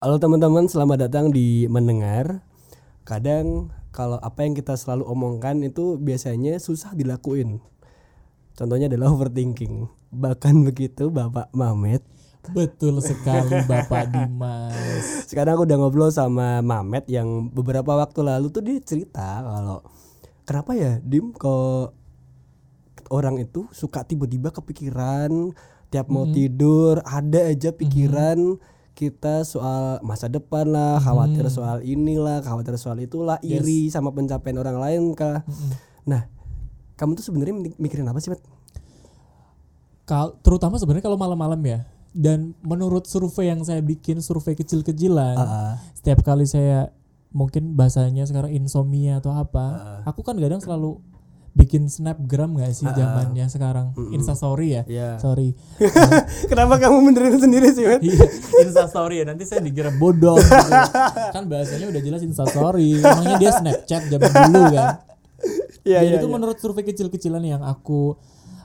Halo teman-teman, selamat datang di mendengar. Kadang kalau apa yang kita selalu omongkan itu biasanya susah dilakuin. Contohnya adalah overthinking. Bahkan begitu Bapak Mamet. Betul sekali Bapak Dimas. Sekarang aku udah ngobrol sama Mamet yang beberapa waktu lalu tuh dia cerita kalau kenapa ya Dim kok orang itu suka tiba-tiba kepikiran tiap mau tidur ada aja pikiran kita soal masa depan lah, khawatir soal inilah, khawatir soal itulah, iri sama pencapaian orang lain kah. Nah, kamu tuh sebenarnya mi- mikirin apa sih, Mat? Kal terutama sebenarnya kalau malam-malam ya. Dan menurut survei yang saya bikin, survei kecil-kecilan, Ah, setiap kali saya mungkin bahasanya sekarang insomnia atau apa, aku kan kadang selalu bikin snapgram gak sih zamannya sekarang instastory ya Iya. sorry Kenapa kamu benerin sendiri sih, Mat? Iya, instastory ya nanti saya dikira bodoh gitu. kan bahasanya udah jelas instastory emangnya dia snapchat zaman dulu kan Iya, ya iya. itu iya. menurut survei kecil-kecilan yang aku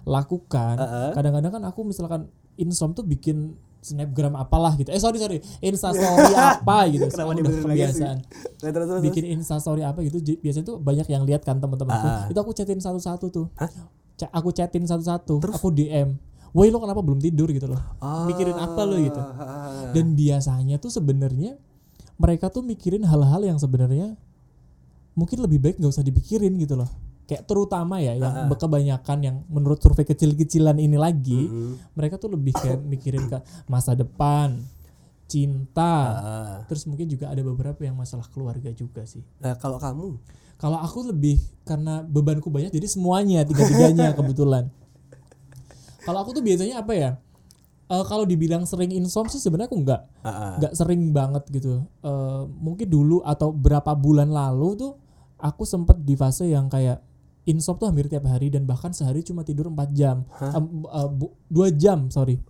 lakukan Uh-uh. kadang-kadang kan aku misalkan insom tuh bikin snapgram apalah gitu. Eh sorry sorry. Instastory apa gitu. Kenapa udah kebiasaan. Nah, terus, terus, bikin instastory apa gitu biasanya tuh banyak yang lihat kan teman-temanku. Ah. itu aku chatin satu-satu tuh. Hah? Aku chatin satu-satu. Aku DM Woi lo kenapa belum tidur? gitu loh. Ah. mikirin apa lo gitu. Ah. dan biasanya tuh sebenarnya mereka tuh mikirin hal-hal yang sebenarnya mungkin lebih baik nggak usah dipikirin gitu loh kayak terutama ya yang kebanyakan yang menurut survei kecil-kecilan ini lagi Mm. mereka tuh lebih kayak mikirin ke masa depan cinta Ah. terus mungkin juga ada beberapa yang masalah keluarga juga sih Nah, kalau kamu kalau aku lebih karena bebanku banyak jadi semuanya tiga-tiganya kebetulan. Kalau aku tuh biasanya apa ya? Eh, kalau dibilang sering insom sih sebenarnya aku nggak nggak sering banget gitu. Eh, mungkin dulu atau berapa bulan lalu tuh aku sempet di fase yang kayak insom tuh hampir tiap hari dan bahkan sehari cuma tidur 4 jam. Eh, bu- dua jam, sorry.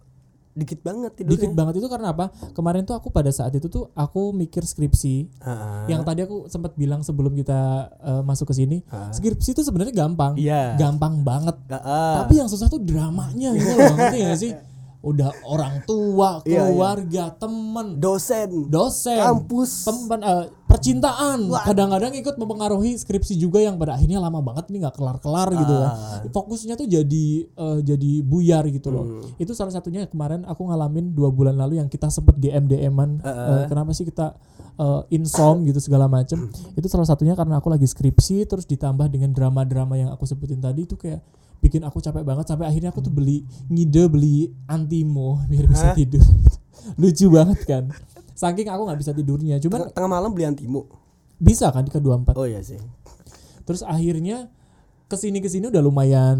dikit banget tidurnya. Dikit banget itu karena apa? Kemarin tuh aku pada saat itu tuh aku mikir skripsi ah. yang tadi aku sempat bilang sebelum kita eh, masuk ke sini Ah. skripsi itu sebenarnya gampang Iya. gampang banget Ah, ah. tapi yang susah tuh dramanya gitu loh ngerti gak sih udah orang tua Iya, iya. keluarga teman dosen, dosen. Kampus. teman eh, percintaan. Kadang-kadang ikut mempengaruhi skripsi juga yang pada akhirnya lama banget nih nggak kelar-kelar gitu kan Ah. fokusnya tuh jadi eh, jadi buyar gitu loh. Hmm. itu salah satunya kemarin aku ngalamin dua bulan lalu yang kita sempet DM DM-an eh, kenapa sih kita eh, insom gitu segala macem. Itu salah satunya karena aku lagi skripsi terus ditambah dengan drama-drama yang aku sebutin tadi itu kayak bikin aku capek banget sampai akhirnya aku tuh beli ngide beli antimo biar bisa tidur. Lucu banget kan? Saking aku nggak bisa tidurnya cuman Tengah, tengah malam beli antimu. bisa kan di kedua empat Oh iya sih. terus akhirnya ke sini ke sini udah lumayan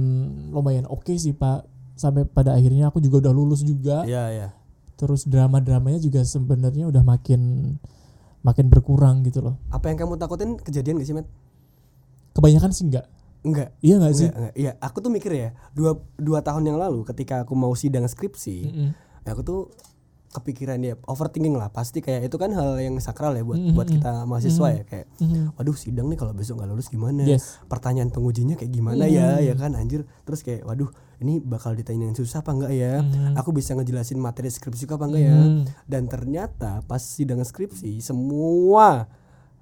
lumayan oke sih pak. Sampai pada akhirnya aku juga udah lulus juga. Iya, iya. terus drama dramanya juga sebenarnya udah makin makin berkurang gitu loh. Apa yang kamu takutin? Kejadian gak sih, Matt? kebanyakan sih enggak Enggak. iya enggak sih Enggak. Iya, aku tuh mikir ya, dua, dua tahun yang lalu ketika aku mau sidang skripsi, Mm-mm. aku tuh kepikiran ya overthinking lah pasti kayak itu kan hal yang sakral ya buat Mm-mm. buat kita mahasiswa ya kayak Mhm. waduh sidang nih kalau besok nggak lulus gimana Yes. pertanyaan pengujinya kayak gimana ya ya kan anjir terus kayak waduh ini bakal ditanyain susah apa enggak ya Mhm. aku bisa ngejelasin materi skripsi apa enggak ya Mhm. dan ternyata pas sidang skripsi semua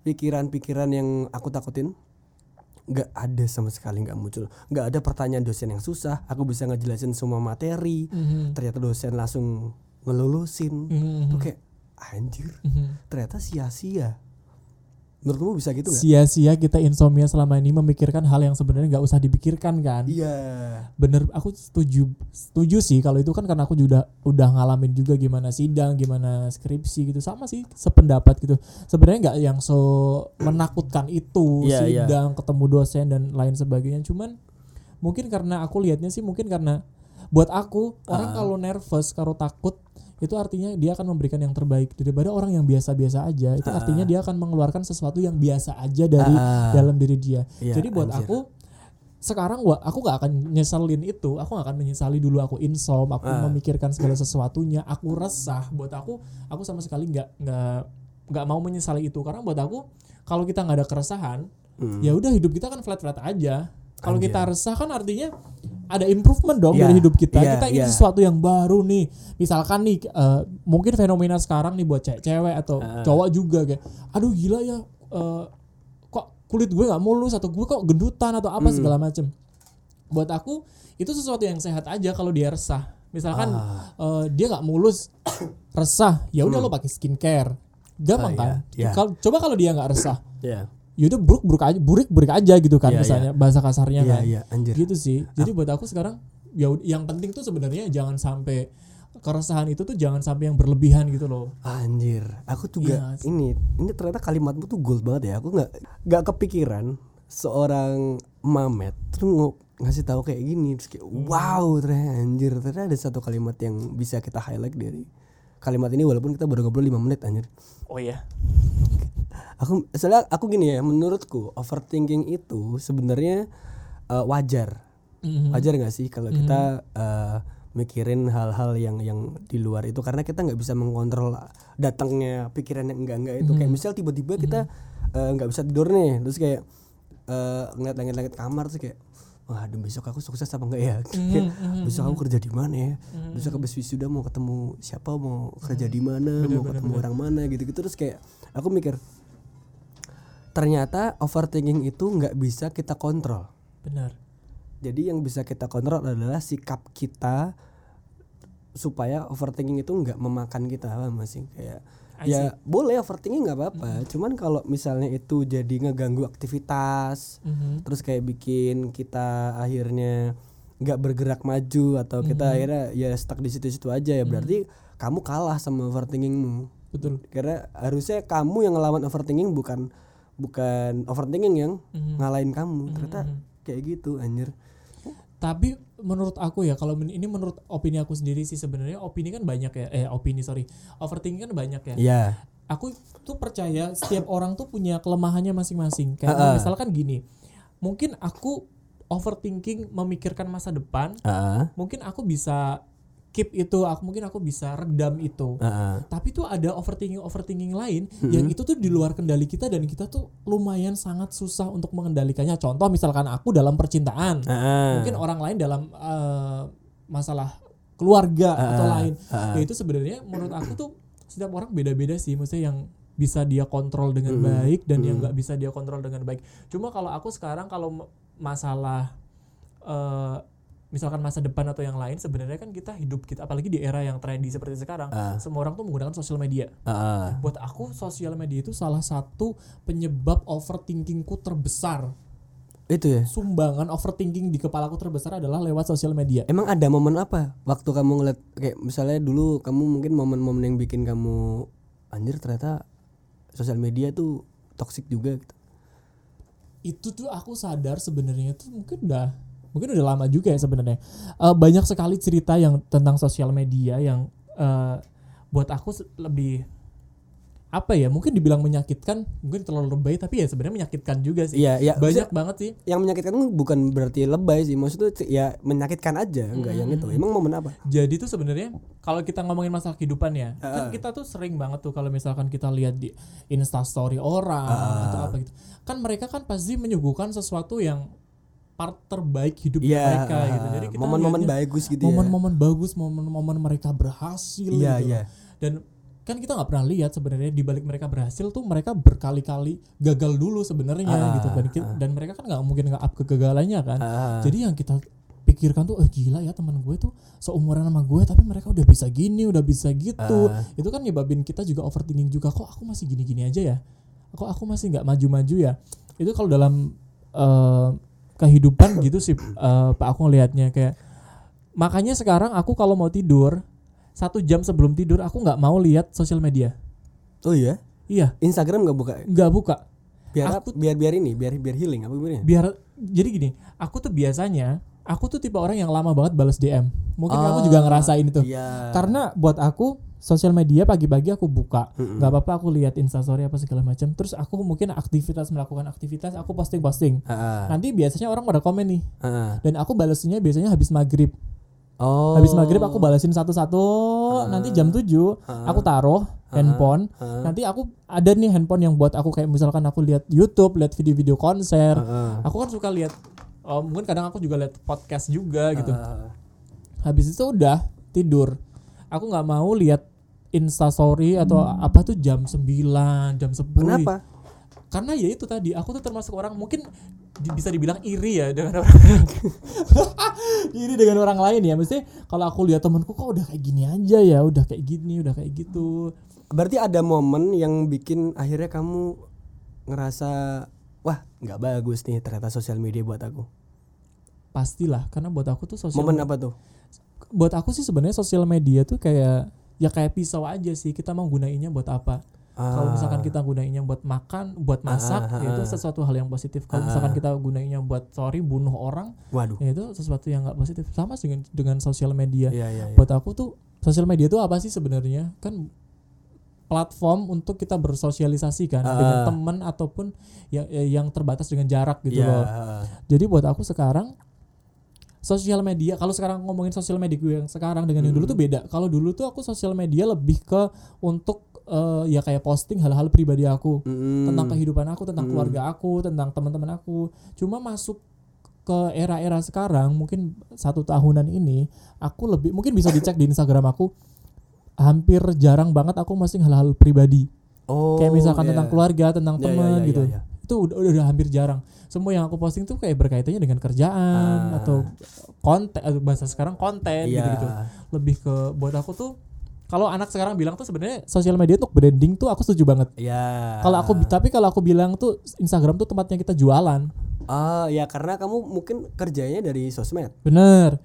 pikiran-pikiran yang aku takutin nggak ada sama sekali nggak muncul nggak ada pertanyaan dosen yang susah aku bisa ngejelasin semua materi Mhm. ternyata dosen langsung ngelulusin Mhm. tuh kayak anjir Mhm. ternyata sia-sia menurutmu bisa gitu nggak? Sia-sia kita insomnia selama ini memikirkan hal yang sebenarnya nggak usah dipikirkan kan? Iya. Bener aku setuju setuju sih kalau itu kan karena aku juga udah ngalamin juga gimana sidang gimana skripsi gitu. Sama sih sependapat gitu. Sebenarnya nggak yang so menakutkan itu Iya, iya. sidang ketemu dosen dan lain sebagainya. Cuman mungkin karena aku lihatnya sih mungkin karena buat aku orang Ah. kalau nervous kalau takut itu artinya dia akan memberikan yang terbaik daripada orang yang biasa-biasa aja. Itu artinya dia akan mengeluarkan sesuatu yang biasa aja dari Ah. dalam diri dia. Iya, jadi buat anjir. aku sekarang gua aku nggak akan nyeselin itu. Aku nggak akan menyesali dulu aku insom aku Ah. memikirkan segala sesuatunya. Aku resah. Buat aku aku sama sekali nggak nggak nggak mau menyesali itu. Karena buat aku kalau kita nggak ada keresahan Hmm. ya udah hidup kita kan flat flat aja. Kalau kita resah kan artinya ada improvement dong Iya, dari hidup kita. iya, kita ingin iya. sesuatu yang baru nih. Misalkan nih eh, mungkin fenomena sekarang nih buat cewek-cewek atau cowok juga kayak aduh gila ya eh, kok kulit gue nggak mulus atau gue kok gendutan atau apa segala macem. Buat aku itu sesuatu yang sehat aja kalau dia resah. Misalkan eh, dia nggak mulus resah, ya udah lo pakai skincare. Gampang Ah, kan? iya, iya. Coba kalau dia nggak resah, Iya. Ya udah buruk buruk aja burik burik aja gitu kan Iya, misalnya bahasa kasarnya Iya, kan. iya, anjir. gitu sih. Jadi buat aku sekarang ya yang penting tuh sebenarnya jangan sampai keresahan itu tuh jangan sampai yang berlebihan gitu loh. Anjir, aku juga Iya, ini ini ternyata kalimatmu tuh gold banget ya. Aku nggak nggak kepikiran seorang Mamet tuh ngasih tahu kayak gini. Terus kayak wow ternyata anjir ternyata ada satu kalimat yang bisa kita highlight dari kalimat ini walaupun kita baru ngobrol 5 menit anjir. oh iya Aku soalnya aku gini ya, menurutku overthinking itu sebenarnya eh, wajar. Mhm. Wajar nggak sih kalau kita eh, mikirin hal-hal yang yang di luar itu? Karena kita nggak bisa mengontrol datangnya pikiran yang enggak enggak itu. Kayak misal tiba-tiba kita eh, nggak bisa tidur nih terus kayak eh, ngeliat langit-langit kamar terus kayak wah aduh besok aku sukses apa enggak ya? Kayak, besok aku kerja di mana ya? Besok habis wisuda mau ketemu siapa? Mau kerja di mana? Mau ketemu orang mana? Gitu-gitu. Terus kayak aku mikir ternyata overthinking itu nggak bisa kita kontrol. Benar. Jadi yang bisa kita kontrol adalah sikap kita supaya overthinking itu nggak memakan kita paham nggak sih? Kayak I ya boleh overthinking nggak apa-apa cuman kalau misalnya itu jadi ngeganggu aktivitas Mhm. terus kayak bikin kita akhirnya nggak bergerak maju atau kita Mm-hmm. akhirnya ya stuck di situ-situ aja ya berarti kamu kalah sama overthinkingmu. Betul. Karena harusnya kamu yang ngelawan overthinking bukan bukan overthinking yang Mhm. ngalahin kamu ternyata kayak gitu anjir tapi menurut aku ya kalau ini menurut opini aku sendiri sih sebenarnya opini kan banyak ya eh opini sorry overthinking kan banyak ya Iya. aku tuh percaya setiap orang tuh punya kelemahannya masing-masing. Kayak Heeh. misalkan gini, mungkin aku overthinking memikirkan masa depan, Heeh. mungkin aku bisa keep itu, aku mungkin aku bisa redam itu. Heeh. Tapi tuh ada overthinking overthinking lain yang itu tuh di luar kendali kita dan kita tuh lumayan sangat susah untuk mengendalikannya. Contoh misalkan aku dalam percintaan, Heeh. mungkin orang lain dalam eh, masalah keluarga atau lain. Ya itu sebenarnya menurut aku tuh setiap orang beda-beda sih, maksudnya yang bisa dia kontrol dengan baik dan yang nggak bisa dia kontrol dengan baik. Cuma kalau aku sekarang kalau masalah eh, misalkan masa depan atau yang lain sebenarnya kan kita hidup kita apalagi di era yang trendy seperti sekarang, semua orang tuh menggunakan sosial media. Heeh. Buat aku sosial media itu salah satu penyebab overthinkingku terbesar. Itu ya. Sumbangan overthinking di kepalaku terbesar adalah lewat sosial media. Emang ada momen apa waktu kamu ngeliat kayak misalnya dulu kamu mungkin momen-momen yang bikin kamu anjir ternyata sosial media tuh toxic juga gitu. itu tuh aku sadar sebenarnya tuh mungkin udah mungkin udah lama juga ya sebenarnya. Eh, banyak sekali cerita yang tentang sosial media yang eh, buat aku lebih apa ya mungkin dibilang menyakitkan mungkin terlalu lebay tapi ya sebenarnya menyakitkan juga sih. Iya, ya banyak banget sih. yang menyakitkan bukan berarti lebay sih maksudnya tuh ya menyakitkan aja enggak yang itu. Emang momen apa? Jadi tuh sebenarnya kalau kita ngomongin masalah kehidupan ya kan kita tuh sering banget tuh kalau misalkan kita lihat di instastory orang atau apa gitu kan mereka kan pasti menyuguhkan sesuatu yang part terbaik hidup Iya, mereka gitu jadi kita momen-momen bagus gitu ya momen-momen bagus, momen-momen mereka berhasil Iya, gitu. iya. Dan kan kita nggak pernah lihat sebenarnya di balik mereka berhasil tuh mereka berkali-kali gagal dulu sebenarnya Ah, gitu dan, ki- dan mereka kan nggak mungkin nge-up kegagalannya kan. Ah. Jadi yang kita pikirkan tuh eh gila ya teman gue tuh seumuran sama gue tapi mereka udah bisa gini, udah bisa gitu. Ah. Itu kan nyebabin kita juga overthinking juga kok aku masih gini-gini aja ya. Kok aku masih nggak maju-maju ya. Itu kalau dalam eh, kehidupan gitu sih eh, Pak aku ngelihatnya kayak makanya sekarang aku kalau mau tidur satu jam sebelum tidur aku nggak mau lihat sosial media. Oh iya? Iya. Instagram nggak buka? Nggak buka. Biar Aku- biar biar ini biar biar healing apa gimana? Biar jadi gini aku tuh biasanya aku tuh tipe orang yang lama banget balas DM mungkin kamu juga ngerasain itu. iya. Karena buat aku sosial media pagi-pagi aku buka. Nggak apa-apa aku lihat instastory apa segala macam. Terus aku mungkin aktivitas melakukan aktivitas aku posting-posting. Heeh. nanti biasanya orang pada komen nih. Heeh. dan aku balasnya biasanya habis maghrib. Oh. Habis maghrib aku balasin satu-satu. Nanti jam 7 aku taruh handphone. Nanti aku ada nih handphone yang buat aku kayak misalkan aku lihat YouTube, lihat video-video konser. Heeh. Aku kan suka lihat oh, mungkin kadang aku juga lihat podcast juga gitu. Ah, habis itu udah tidur. Aku nggak mau lihat instastory atau apa tuh jam 9 jam 10 kenapa? karena ya itu tadi aku tuh termasuk orang mungkin di- bisa dibilang iri ya dengan orang. Iri dengan orang lain ya. Mesti kalau aku lihat temanku kok udah kayak gini aja ya? Udah kayak gini udah kayak gitu. Berarti ada momen yang bikin akhirnya kamu ngerasa wah nggak bagus nih ternyata sosial media buat aku. pastilah karena buat aku tuh sosial Momen apa tuh? buat aku sih sebenarnya sosial media tuh kayak ya kayak pisau aja sih kita mau gunainnya buat apa kalau misalkan kita gunainnya buat makan buat masak Ah, ah, ya itu ah. sesuatu hal yang positif kalau Ah, misalkan ah. kita gunainnya buat sorry bunuh orang Waduh. ya itu sesuatu yang nggak positif sama dengan dengan sosial media Iya iya. iya. buat aku tuh sosial media tuh apa sih sebenarnya kan platform untuk kita bersosialisasi kan Ah. dengan teman ataupun yang yang terbatas dengan jarak gitu Iya, loh. ah, jadi buat aku sekarang sosial media kalau sekarang ngomongin sosial media gue yang sekarang dengan yang dulu tuh beda. Kalau dulu tuh aku sosial media lebih ke untuk eh, ya kayak posting hal-hal pribadi aku. Mm, tentang kehidupan aku tentang Mm. keluarga aku tentang teman-teman aku. Cuma masuk ke era-era sekarang mungkin satu tahunan ini aku lebih mungkin bisa dicek di Instagram aku hampir jarang banget aku posting hal-hal pribadi Oh, kayak misalkan iya. tentang keluarga tentang Iya, iya, teman iya, gitu iya, iya. itu udah, udah udah hampir jarang semua yang aku posting tuh kayak berkaitannya dengan kerjaan Ah. atau konten atau bahasa sekarang konten Iya. gitu-gitu lebih ke buat aku tuh kalau anak sekarang bilang tuh sebenarnya sosial media untuk branding tuh aku setuju banget Iya. kalau aku tapi kalau aku bilang tuh Instagram tuh tempatnya kita jualan Ah, ya karena kamu mungkin kerjanya dari sosmed. bener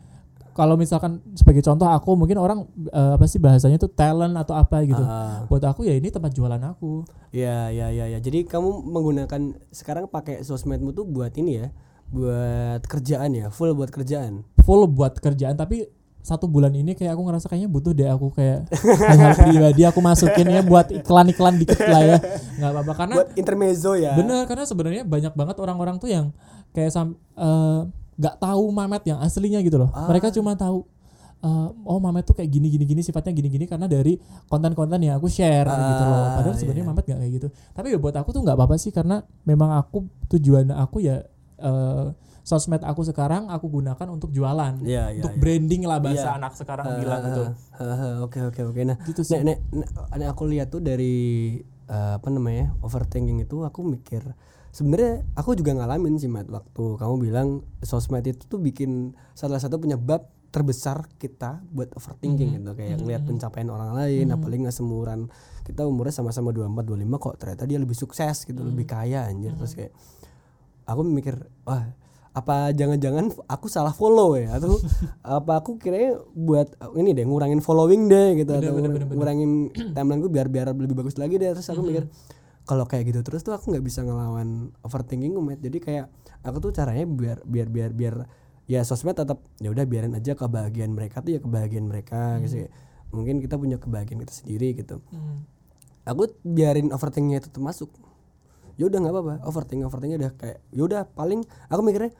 kalau misalkan sebagai contoh aku mungkin orang eh, apa sih bahasanya tuh talent atau apa gitu Ah, buat aku ya ini tempat jualan aku Iya, iya, iya, ya. Jadi kamu menggunakan sekarang pakai sosmedmu tuh buat ini ya, buat kerjaan ya, full buat kerjaan. full buat kerjaan tapi satu bulan ini kayak aku ngerasa kayaknya butuh deh aku kayak hal-hal pribadi aku masukin ya buat iklan-iklan dikit lah ya nggak apa-apa karena buat intermezzo ya. bener karena sebenarnya banyak banget orang-orang tuh yang kayak sam eh, nggak tahu Mamet yang aslinya gitu loh Ah. mereka cuma tahu eh, oh Mamet tuh kayak gini gini gini sifatnya gini gini karena dari konten-konten yang aku share gitu loh Ah, padahal sebenarnya iya. Mamet nggak kayak gitu tapi ya buat aku tuh nggak apa-apa sih karena memang aku tujuan aku ya eh, sosmed aku sekarang aku gunakan untuk jualan Iya, iya. untuk iya. branding lah bahasa Iya. anak sekarang Ah, bilang ah, gitu ah, ah, ah, Oke, oke, oke. Nah, gitu sih nek, nek, nek, aku lihat tuh dari eh, apa namanya overthinking itu aku mikir sebenarnya aku juga ngalamin sih Mat waktu kamu bilang sosmed itu tuh bikin salah satu penyebab terbesar kita buat overthinking gitu kayak ngelihat pencapaian orang lain apalagi nggak semuran. Kita umurnya sama-sama 24 25 kok ternyata dia lebih sukses gitu lebih kaya anjir. Terus kayak aku mikir wah apa jangan-jangan aku salah follow ya? Atau apa aku kiranya buat ini deh ngurangin following deh gitu atau bener, bener, bener. ngurangin timeline gue biar biar lebih bagus lagi deh. Terus aku mikir kalau kayak gitu terus tuh aku nggak bisa ngelawan overthinking umat jadi kayak aku tuh caranya biar biar biar biar ya sosmed tetap ya udah biarin aja kebahagiaan mereka tuh ya kebahagiaan mereka gitu ya. mungkin kita punya kebahagiaan kita sendiri gitu. Hmm. aku biarin overthinkingnya tetap masuk. Ya udah nggak apa-apa overthinking overthinkingnya udah kayak ya udah paling aku mikirnya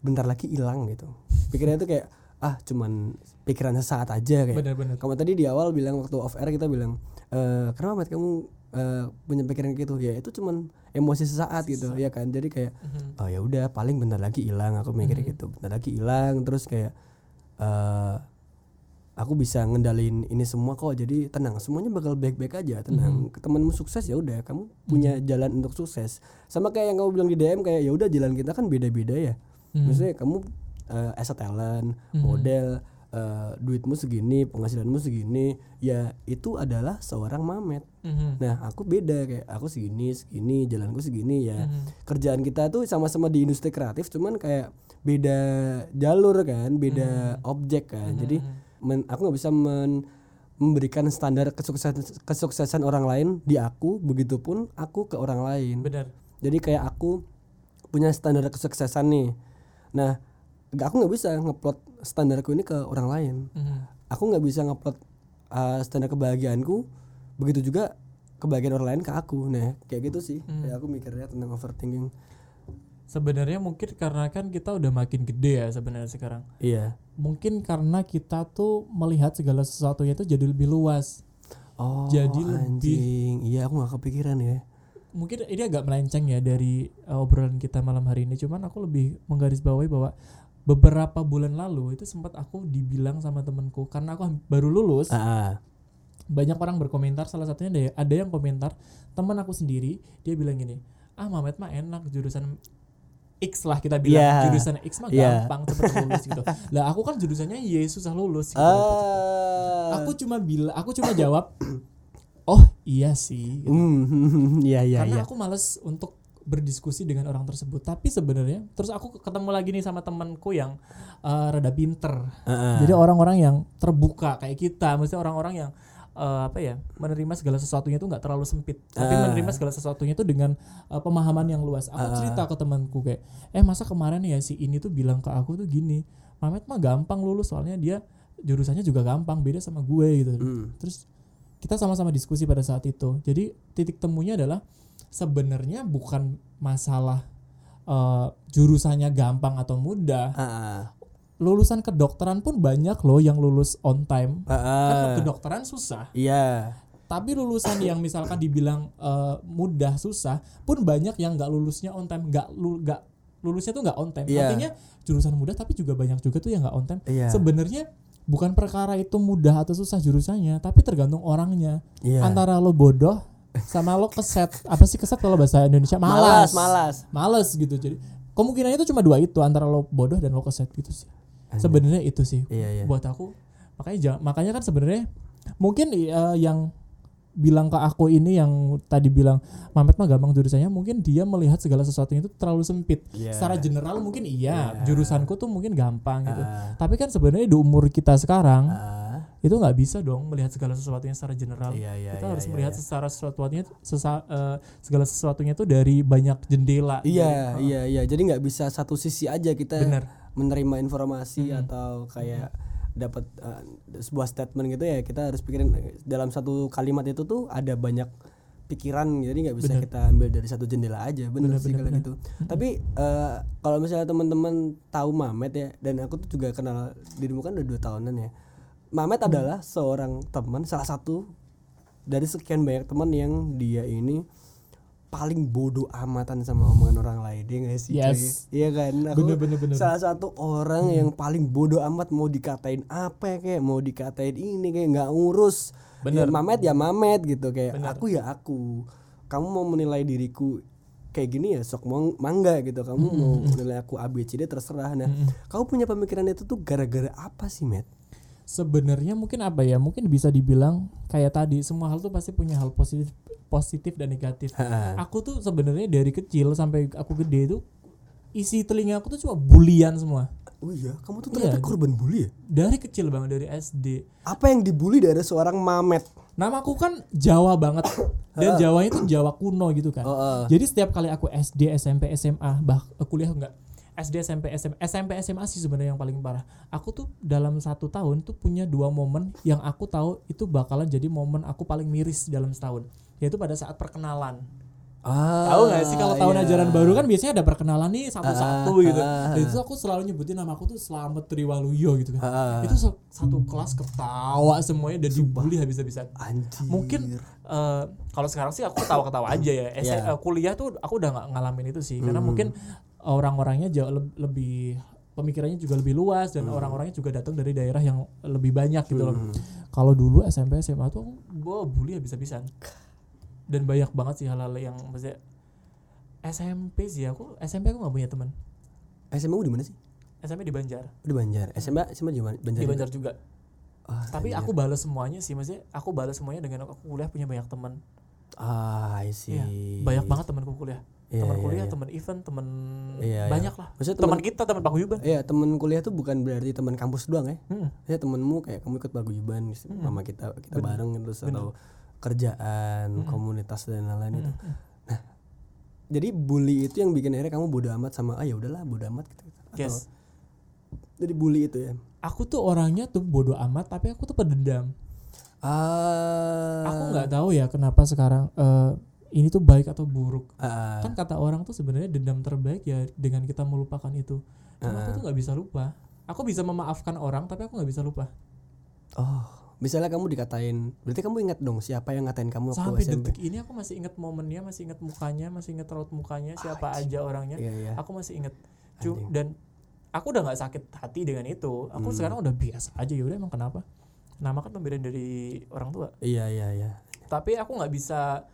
bentar lagi hilang gitu. Pikirnya tuh kayak ah cuman pikiran sesaat aja kayak. Bener-bener kamu tadi di awal bilang waktu off air kita bilang e, kenapa Mat kamu eh, punya pikiran gitu. Ya itu cuman emosi sesaat gitu ya kan? Jadi kayak Mhm. oh ya udah paling bentar lagi hilang aku mikir gitu. Bentar lagi hilang terus kayak eh aku bisa ngendalin ini semua kok jadi tenang semuanya bakal baik-baik aja tenang. Temanmu sukses ya udah kamu punya jalan untuk sukses. Sama kayak yang kamu bilang di DM kayak ya udah jalan kita kan beda-beda ya. Mhm. maksudnya kamu eh, as a talent model eh, duitmu segini penghasilanmu segini ya itu adalah seorang mamet. Mhm. nah aku beda kayak aku segini segini jalanku segini ya Mhm. kerjaan kita tuh sama-sama di industri kreatif cuman kayak beda jalur kan beda objek kan. Jadi men- aku nggak bisa men- memberikan standar kesuksesan kesuksesan orang lain di aku begitupun aku ke orang lain. Bener jadi kayak aku punya standar kesuksesan nih. Nah aku nggak bisa ngeplot standarku ini ke orang lain. Mhm. aku nggak bisa ngeplot uh, standar kebahagiaanku begitu juga kebahagiaan orang lain ke aku. Nah kayak gitu sih. Kayak aku mikirnya tentang overthinking. Sebenarnya mungkin karena kan kita udah makin gede ya sebenarnya sekarang. Iya. Mungkin karena kita tuh melihat segala sesuatunya itu jadi lebih luas. Oh Jadi lebih- anjing. Iya aku nggak kepikiran ya. Mungkin ini agak melenceng ya dari uh, obrolan kita malam hari ini. Cuman aku lebih menggarisbawahi bahwa beberapa bulan lalu itu sempat aku dibilang sama temenku karena aku baru lulus Ah, banyak orang berkomentar salah satunya ada, ada yang komentar teman aku sendiri dia bilang gini ah Mamet mah enak jurusan X lah kita bilang Iya. jurusan X mah Iya. gampang cepet lulus gitu lah aku kan jurusannya Y susah lulus gitu Ah. aku cuma bilang aku cuma jawab oh iya sih gitu. Hmm, iya iya karena iya. aku males untuk berdiskusi dengan orang tersebut tapi sebenarnya terus aku ketemu lagi nih sama temanku yang eh, rada pinter Heeh. jadi orang-orang yang terbuka kayak kita maksudnya orang-orang yang eh, apa ya menerima segala sesuatunya itu nggak terlalu sempit tapi Ah. menerima segala sesuatunya itu dengan eh, pemahaman yang luas aku Ah. cerita ke temanku kayak eh masa kemarin ya si ini tuh bilang ke aku tuh gini Mamet mah gampang lulus soalnya dia jurusannya juga gampang beda sama gue gitu Hmm. terus kita sama-sama diskusi pada saat itu. Jadi titik temunya adalah sebenarnya bukan masalah eh, jurusannya gampang atau mudah. Ah, lulusan kedokteran pun banyak loh yang lulus on time. Kan kedokteran susah. Iya. tapi lulusan yang misalkan dibilang eh, mudah susah pun banyak yang nggak lulusnya on time nggak lu nggak lulusnya tuh nggak on time. Iya. artinya jurusan mudah tapi juga banyak juga tuh yang nggak on time. Iya. sebenarnya bukan perkara itu mudah atau susah jurusannya tapi tergantung orangnya. Iya. antara lo bodoh sama lo keset. Apa sih keset kalau bahasa Indonesia? Malas, malas malas. males gitu. Jadi kemungkinannya itu cuma dua itu antara lo bodoh dan lo keset gitu sih. Sebenarnya itu sih. Iya iya. buat aku makanya jangan makanya kan sebenarnya mungkin eh, yang bilang ke aku ini yang tadi bilang Mamet mah gampang jurusannya mungkin dia melihat segala sesuatunya itu terlalu sempit Iya. secara general mungkin iya Iya. jurusanku tuh mungkin gampang gitu Ah, tapi kan sebenarnya di umur kita sekarang ah. itu nggak bisa dong melihat segala sesuatunya secara general Iya iya. kita iya, harus iya, melihat iya. secara sesuatunya sesa- eh, segala sesuatunya itu dari banyak jendela Iya iya iya. Jadi nggak bisa satu sisi aja kita bener menerima informasi Mm-mm. atau kayak dapat uh, sebuah statement gitu ya kita harus pikirin dalam satu kalimat itu tuh ada banyak pikiran jadi nggak bisa Bener. kita ambil dari satu jendela aja bener, Bener, sih bener, kalau gitu. Tapi eh, kalau misalnya teman-teman tahu Mamet ya dan aku tuh juga kenal dirimu kan udah dua tahunan ya Mamet adalah seorang teman salah satu dari sekian banyak teman yang dia ini paling bodoh amatan sama omongan orang lain dia nggak sih cuy? Yes. iya kan? Aku bener bener bener. salah satu orang yang paling bodoh amat mau dikatain apa ya, kayak mau dikatain ini kayak nggak ngurus. Bener. ya mamet ya mamet gitu kayak Bener. aku ya aku. Kamu mau menilai diriku kayak gini ya sok mau mangga gitu. Kamu mau menilai aku ABCD terserah. Nah kamu punya pemikiran itu tuh gara-gara apa sih met? Sebenarnya mungkin apa ya? Mungkin bisa dibilang kayak tadi semua hal tuh pasti punya hal positif positif dan negatif. Aku tuh sebenarnya dari kecil sampai aku gede itu isi telinga aku tuh cuma bulian semua. Oh iya? Kamu tuh ternyata Iya. korban bully ya? Dari kecil banget dari SD apa yang dibully dari seorang mamet? Namaku kan Jawa banget. Dan Jawa itu Jawa kuno gitu kan. Oh, oh. jadi setiap kali aku SD SMP SMA bah kuliah enggak. SD SMP SMA SMP SMA sih sebenarnya yang paling parah. Aku tuh dalam satu tahun tuh punya dua momen yang aku tahu itu bakalan jadi momen aku paling miris dalam setahun yaitu pada saat perkenalan. Ah, tahu nggak sih kalau tahun iya. ajaran baru kan biasanya ada perkenalan nih satu-satu Ah, gitu. ah, dan itu aku selalu nyebutin nama aku tuh Slamet Triwaluyo gitu kan. Ah, itu se- satu kelas ketawa semuanya dan dibully habis-habisan. Mungkin eh, kalau sekarang sih aku ketawa-ketawa aja ya. S- Iya. eh, kuliah tuh aku udah nggak ngalamin itu sih. Karena mungkin orang-orangnya jauh leb- lebih pemikirannya juga lebih luas dan orang-orangnya juga datang dari daerah yang lebih banyak gitu loh. Kalau dulu SMP SMA tuh gue bully habis-habisan dan banyak banget sih hal-hal yang maksudnya SMP sih aku SMP aku nggak punya teman. SMA di mana sih? SMP di Banjar. Di Banjar. SMA SMA di mana Banjar di juga? Banjar juga. Ah, tapi Banjar. aku balas semuanya sih maksudnya aku balas semuanya dengan aku kuliah punya banyak teman. Ah I see. Iya, banyak banget temanku kuliah. Iya, teman iya, kuliah iya. teman event teman Iya, iya. banyak lah. Maksudnya teman kita teman paguyuban Iya teman kuliah tuh bukan berarti teman kampus doang ya. Hmm. ya temenmu kayak kamu ikut paguyuban sama kita kita bareng terus atau kerjaan komunitas dan lain-lain itu Hmm. nah jadi bully itu yang bikin akhirnya kamu bodo amat sama ah ya udahlah bodo amat gitu, gitu. Atau- yes. Jadi bully itu ya? Aku tuh orangnya tuh bodoh amat tapi aku tuh pendendam ah aku nggak tahu ya kenapa sekarang eh, ini tuh baik atau buruk. Ah, kan kata orang tuh sebenarnya dendam terbaik ya dengan kita melupakan itu. Cuma aku tuh nggak bisa lupa. Aku bisa memaafkan orang tapi aku nggak bisa lupa. Oh misalnya kamu dikatain berarti kamu ingat dong siapa yang ngatain kamu waktu sampai SMP detik ini aku masih inget momennya masih inget mukanya masih inget raut mukanya siapa aja orangnya. Iya iya. Aku masih inget Cu- Anjing. dan aku udah nggak sakit hati dengan itu. Aku Hmm. sekarang udah biasa aja ya udah emang kenapa? Nama kan pemberian dari orang tua. Iya iya iya. Tapi aku nggak bisa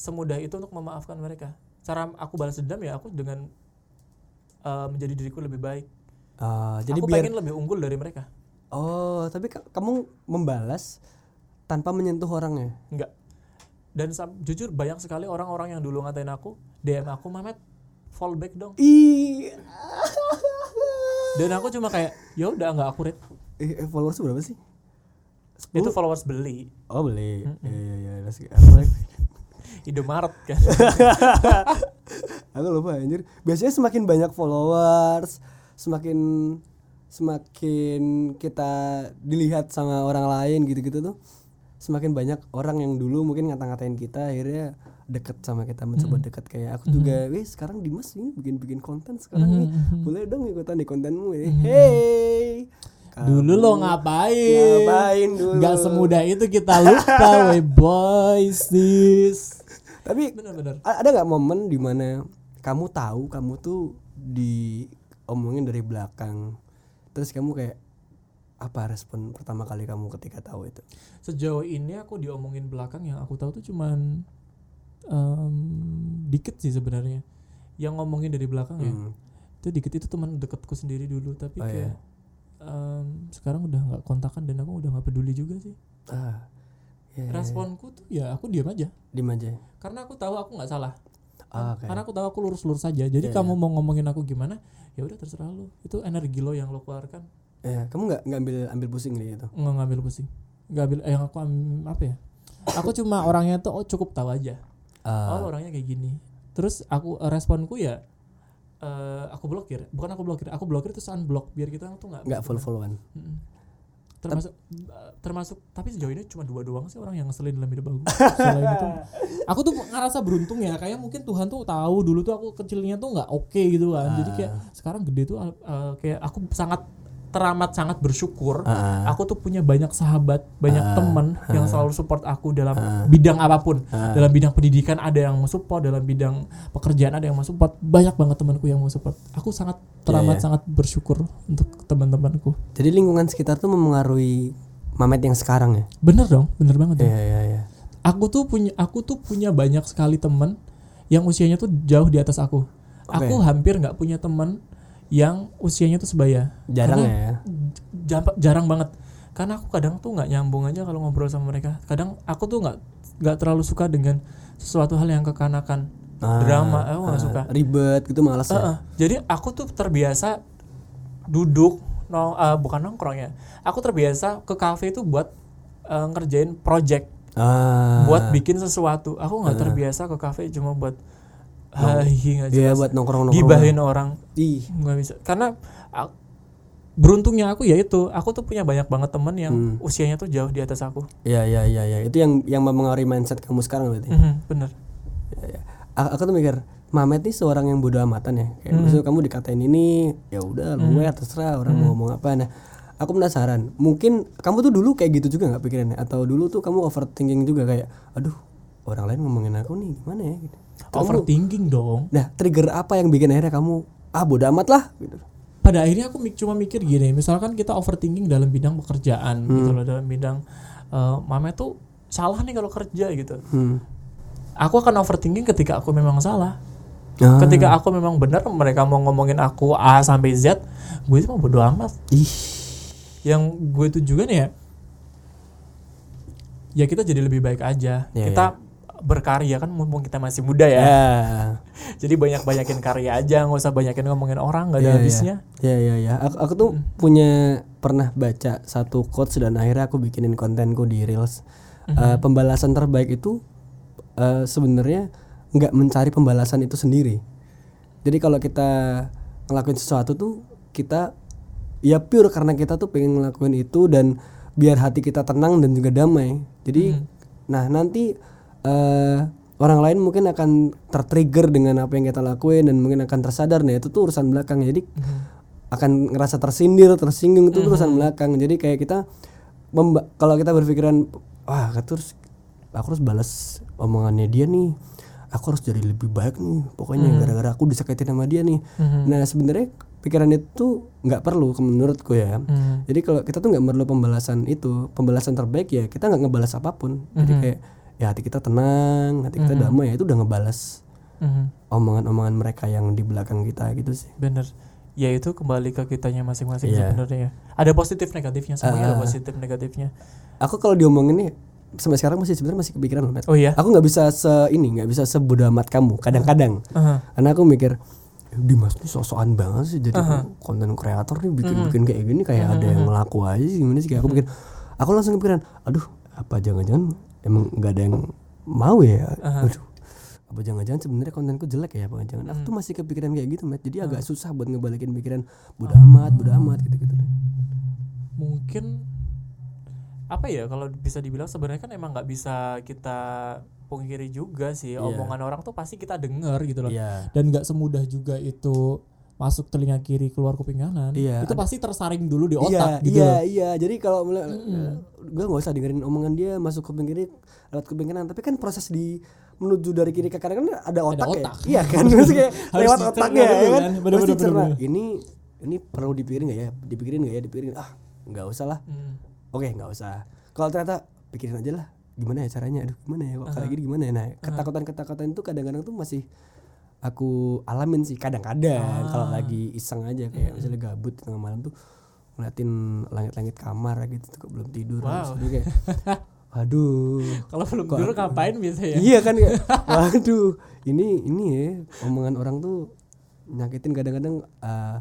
semudah itu untuk memaafkan mereka. Cara aku balas dendam ya aku dengan uh, menjadi diriku lebih baik. Ah, jadi aku biar pengen lebih unggul dari mereka oh tapi ka- kamu membalas tanpa menyentuh orangnya? Enggak. Dan jujur banyak sekali orang-orang yang dulu ngatain aku DM aku Mamet fallback dong. Ih. Dan aku cuma kayak ya udah nggak aku read eh, eh, followers berapa sih? Itu followers beli. Oh beli. Iya iya iya. Apa lagi? Indomaret kan? Aku lupa anjir. Biasanya semakin banyak followers semakin semakin kita dilihat sama orang lain gitu-gitu tuh semakin banyak orang yang dulu mungkin ngata-ngatain kita akhirnya deket sama kita mencoba deket. Kayak aku juga wih sekarang Dimas ini bikin-bikin konten sekarang nih. Boleh dong ikutan di kontenmu ini. Hey! Dulu lo ngapain? ngapain dulu? Nggak semudah itu kita lupa we boys this tapi bener-bener A- ada nggak momen di mana kamu tahu kamu tuh diomongin dari belakang terus kamu kayak apa respon pertama kali kamu ketika tahu itu? Sejauh ini aku diomongin belakang yang aku tahu tuh cuman em, dikit sih sebenarnya. Yang ngomongin dari belakang ya. Hmm. itu dikit itu teman deketku sendiri dulu tapi Oh, kayak em, sekarang udah nggak kontakan dan aku udah nggak peduli juga sih. Ah ya, ya, ya. responku tuh ya aku diam aja. Diem aja. Karena aku tahu aku nggak salah Ah, oke karena aku tahu aku lurus-lurus saja. Jadi Iya, kamu mau ngomongin aku gimana ya udah terserah lu. Itu energi lo yang lo keluarkan. Ya kamu nggak nggak ambil ambil pusing nih itu nggak ngambil pusing. Nggak ambil yang aku am- apa ya? Aku cuma orangnya tuh oh, cukup tahu aja. Ah, oh orangnya kayak gini. Terus aku eh, responku ya eh, aku blokir. Bukan aku blokir aku blokir terus unblock. Biar kita tuh nggak nggak full followan Mm-mm. Termasuk termasuk tapi sejauh ini cuma dua doang sih orang yang ngeselin dalam hidup aku. Selain itu aku tuh ngerasa beruntung ya kayak mungkin Tuhan tuh tahu dulu tuh aku kecilnya tuh nggak oke gitu kan. Jadi kayak sekarang gede tuh eh, kayak aku sangat teramat sangat bersyukur Ah, aku tuh punya banyak sahabat banyak teman yang selalu support aku dalam bidang apa pun. Dalam bidang pendidikan ada yang mau support dalam bidang pekerjaan ada yang mau support. Banyak banget temanku yang mau support. Aku sangat teramat iya. sangat bersyukur untuk teman-temanku. Jadi lingkungan sekitar tuh memengaruhi Mamet yang sekarang ya? Bener dong bener banget ya. Iya iya iya. Aku tuh punya aku tuh punya banyak sekali teman yang usianya tuh jauh di atas aku. Aku hampir nggak punya teman yang usianya tuh sebaya. Jarang Karena ya. jarang banget. Karena aku kadang tuh nggak nyambung aja kalau ngobrol sama mereka. Kadang aku tuh nggak nggak terlalu suka dengan sesuatu hal yang kekanakan. Ah, drama aku nggak ah, suka. ribet gitu malas ya? Heeh. jadi aku tuh terbiasa duduk no, eh, bukan nongkrong ya. Aku terbiasa ke kafe itu buat eh, ngerjain project. Ah. Buat bikin sesuatu. Aku nggak terbiasa ke kafe cuma buat nggak iya jelas buat nongkrong nongkrong gibahin orang ih nggak bisa karena a- beruntungnya aku ya itu aku tuh punya banyak banget temen yang Hmm. usianya tuh jauh di atas aku Iya iya iya iya itu yang yang mempengaruhi mindset kamu sekarang berarti. Mhm, bener Ya, ya. Aku tuh mikir Mamet nih seorang yang bodoh amatan ya. Kayak Hmm. misalnya kamu dikatain ini, ya udah lu ya terserah orang Hmm. mau ngomong apa. Nah, aku penasaran. Mungkin kamu tuh dulu kayak gitu juga nggak pikirannya? Atau dulu tuh kamu overthinking juga kayak, aduh orang lain ngomongin aku nih gimana ya? Gitu. Overthinking dong Nah, trigger apa yang bikin akhirnya kamu ah bodoh amat lah gitu. pada akhirnya aku mik- cuma mikir gini misalkan kita overthinking dalam bidang pekerjaan gitu Hmm. loh dalam bidang eh mame tuh salah nih kalau kerja gitu Hmm. aku akan overthinking ketika aku memang salah Ah, ketika aku memang benar mereka mau ngomongin aku A sampai Z gue itu mau bodo amat ih. yang gue tujukan ya ya kita jadi lebih baik aja Iya, kita berkarya kan mumpung kita masih muda ya Ya. jadi banyak banyakin karya aja nggak usah banyakin ngomongin orang nggak ada Iya, iya. habisnya Ya ya ya. Aku, aku tuh punya pernah baca satu quotes dan akhirnya aku bikinin kontenku di reels. Eh, pembalasan terbaik itu eh, sebenarnya nggak mencari pembalasan itu sendiri. Jadi kalau kita ngelakuin sesuatu tuh kita ya pure karena kita tuh pengen ngelakuin itu dan biar hati kita tenang dan juga damai. Jadi nah nanti eh, orang lain mungkin akan tertrigger dengan apa yang kita lakuin dan mungkin akan tersadar nah itu tuh urusan belakang. Jadi akan ngerasa tersindir, tersinggung itu urusan belakang. Jadi kayak kita kalau kita berpikiran wah terus aku harus balas omongannya dia nih. Aku harus jadi lebih baik nih pokoknya gara-gara aku disakitin sama dia nih. Nah sebenarnya pikiran itu nggak perlu menurutku ya. Hmm. jadi kalau kita tuh nggak perlu pembalasan itu pembalasan terbaik ya kita nggak ngebalas apa pun. Jadi kayak ya hati kita tenang hati kita damai ya itu udah ngebalas Mhm. omongan-omongan mereka yang di belakang kita gitu sih Bener. Ya itu kembali ke kitanya masing-masing Iya. sebenarnya ya. Ada positif negatifnya, semuanya ada Ah. positif negatifnya. aku kalau diomongin nih sampai sekarang masih sebenarnya masih kepikiran loh Matt. Oh iya. aku nggak bisa se ini nggak bisa sebodoh amat kamu kadang-kadang Aha. karena aku mikir Dimas tuh sosokan banget sih jadi konten kreator nih bikin-bikin kayak gini kayak ada yang ngelaku aja sih gimana sih kayak aku pikir aku langsung kepikiran aduh apa jangan-jangan emang nggak ada yang mau ya? Aduh. Apa jangan-jangan sebenarnya kontenku jelek ya apa jangan aku tuh masih kepikiran kayak gitu Matt jadi agak susah buat ngebalikin pikiran. Bodoh amat bodoh amat gitu-gitu. Mungkin apa ya kalau bisa dibilang sebenarnya kan emang nggak bisa kita pungkiri juga sih. Omongan orang tuh pasti kita denger gitu loh. iya. Dan nggak semudah juga itu masuk telinga kiri keluar kuping kanan. Iya, Itu pasti tersaring dulu di iya otak gitu iya iya. Jadi kalau mulai gue nggak usah dengerin omongan dia masuk kuping kiri lewat kuping kanan. Tapi kan proses di menuju dari kiri ke kanan kan ada otak, otak. ya? iya kan? Maksudnya lewat otaknya ya kan. Bener, bener, bener, bener. ini ini perlu dipikirin nggak ya? Dipikirin nggak ya? Dipikirin. Ah nggak usah lah. Hmm. oke nggak usah. Kalau ternyata pikirin aja lah. Gimana ya caranya? Aduh gimana ya? Kok kayak gini gimana ya? Nah ketakutan ketakutan itu kadang-kadang tuh masih aku alamin sih kadang-kadang Ah. kalau lagi iseng aja kayak Hmm. misalnya gabut tengah malam tuh ngeliatin langit-langit kamar gitu tuh belum tidur Wow. Terus kayak aduh Kalau belum tidur aku- ngapain biasa ya? iya kan kayak waduh ini ini ya omongan orang tuh nyakitin kadang-kadang ah,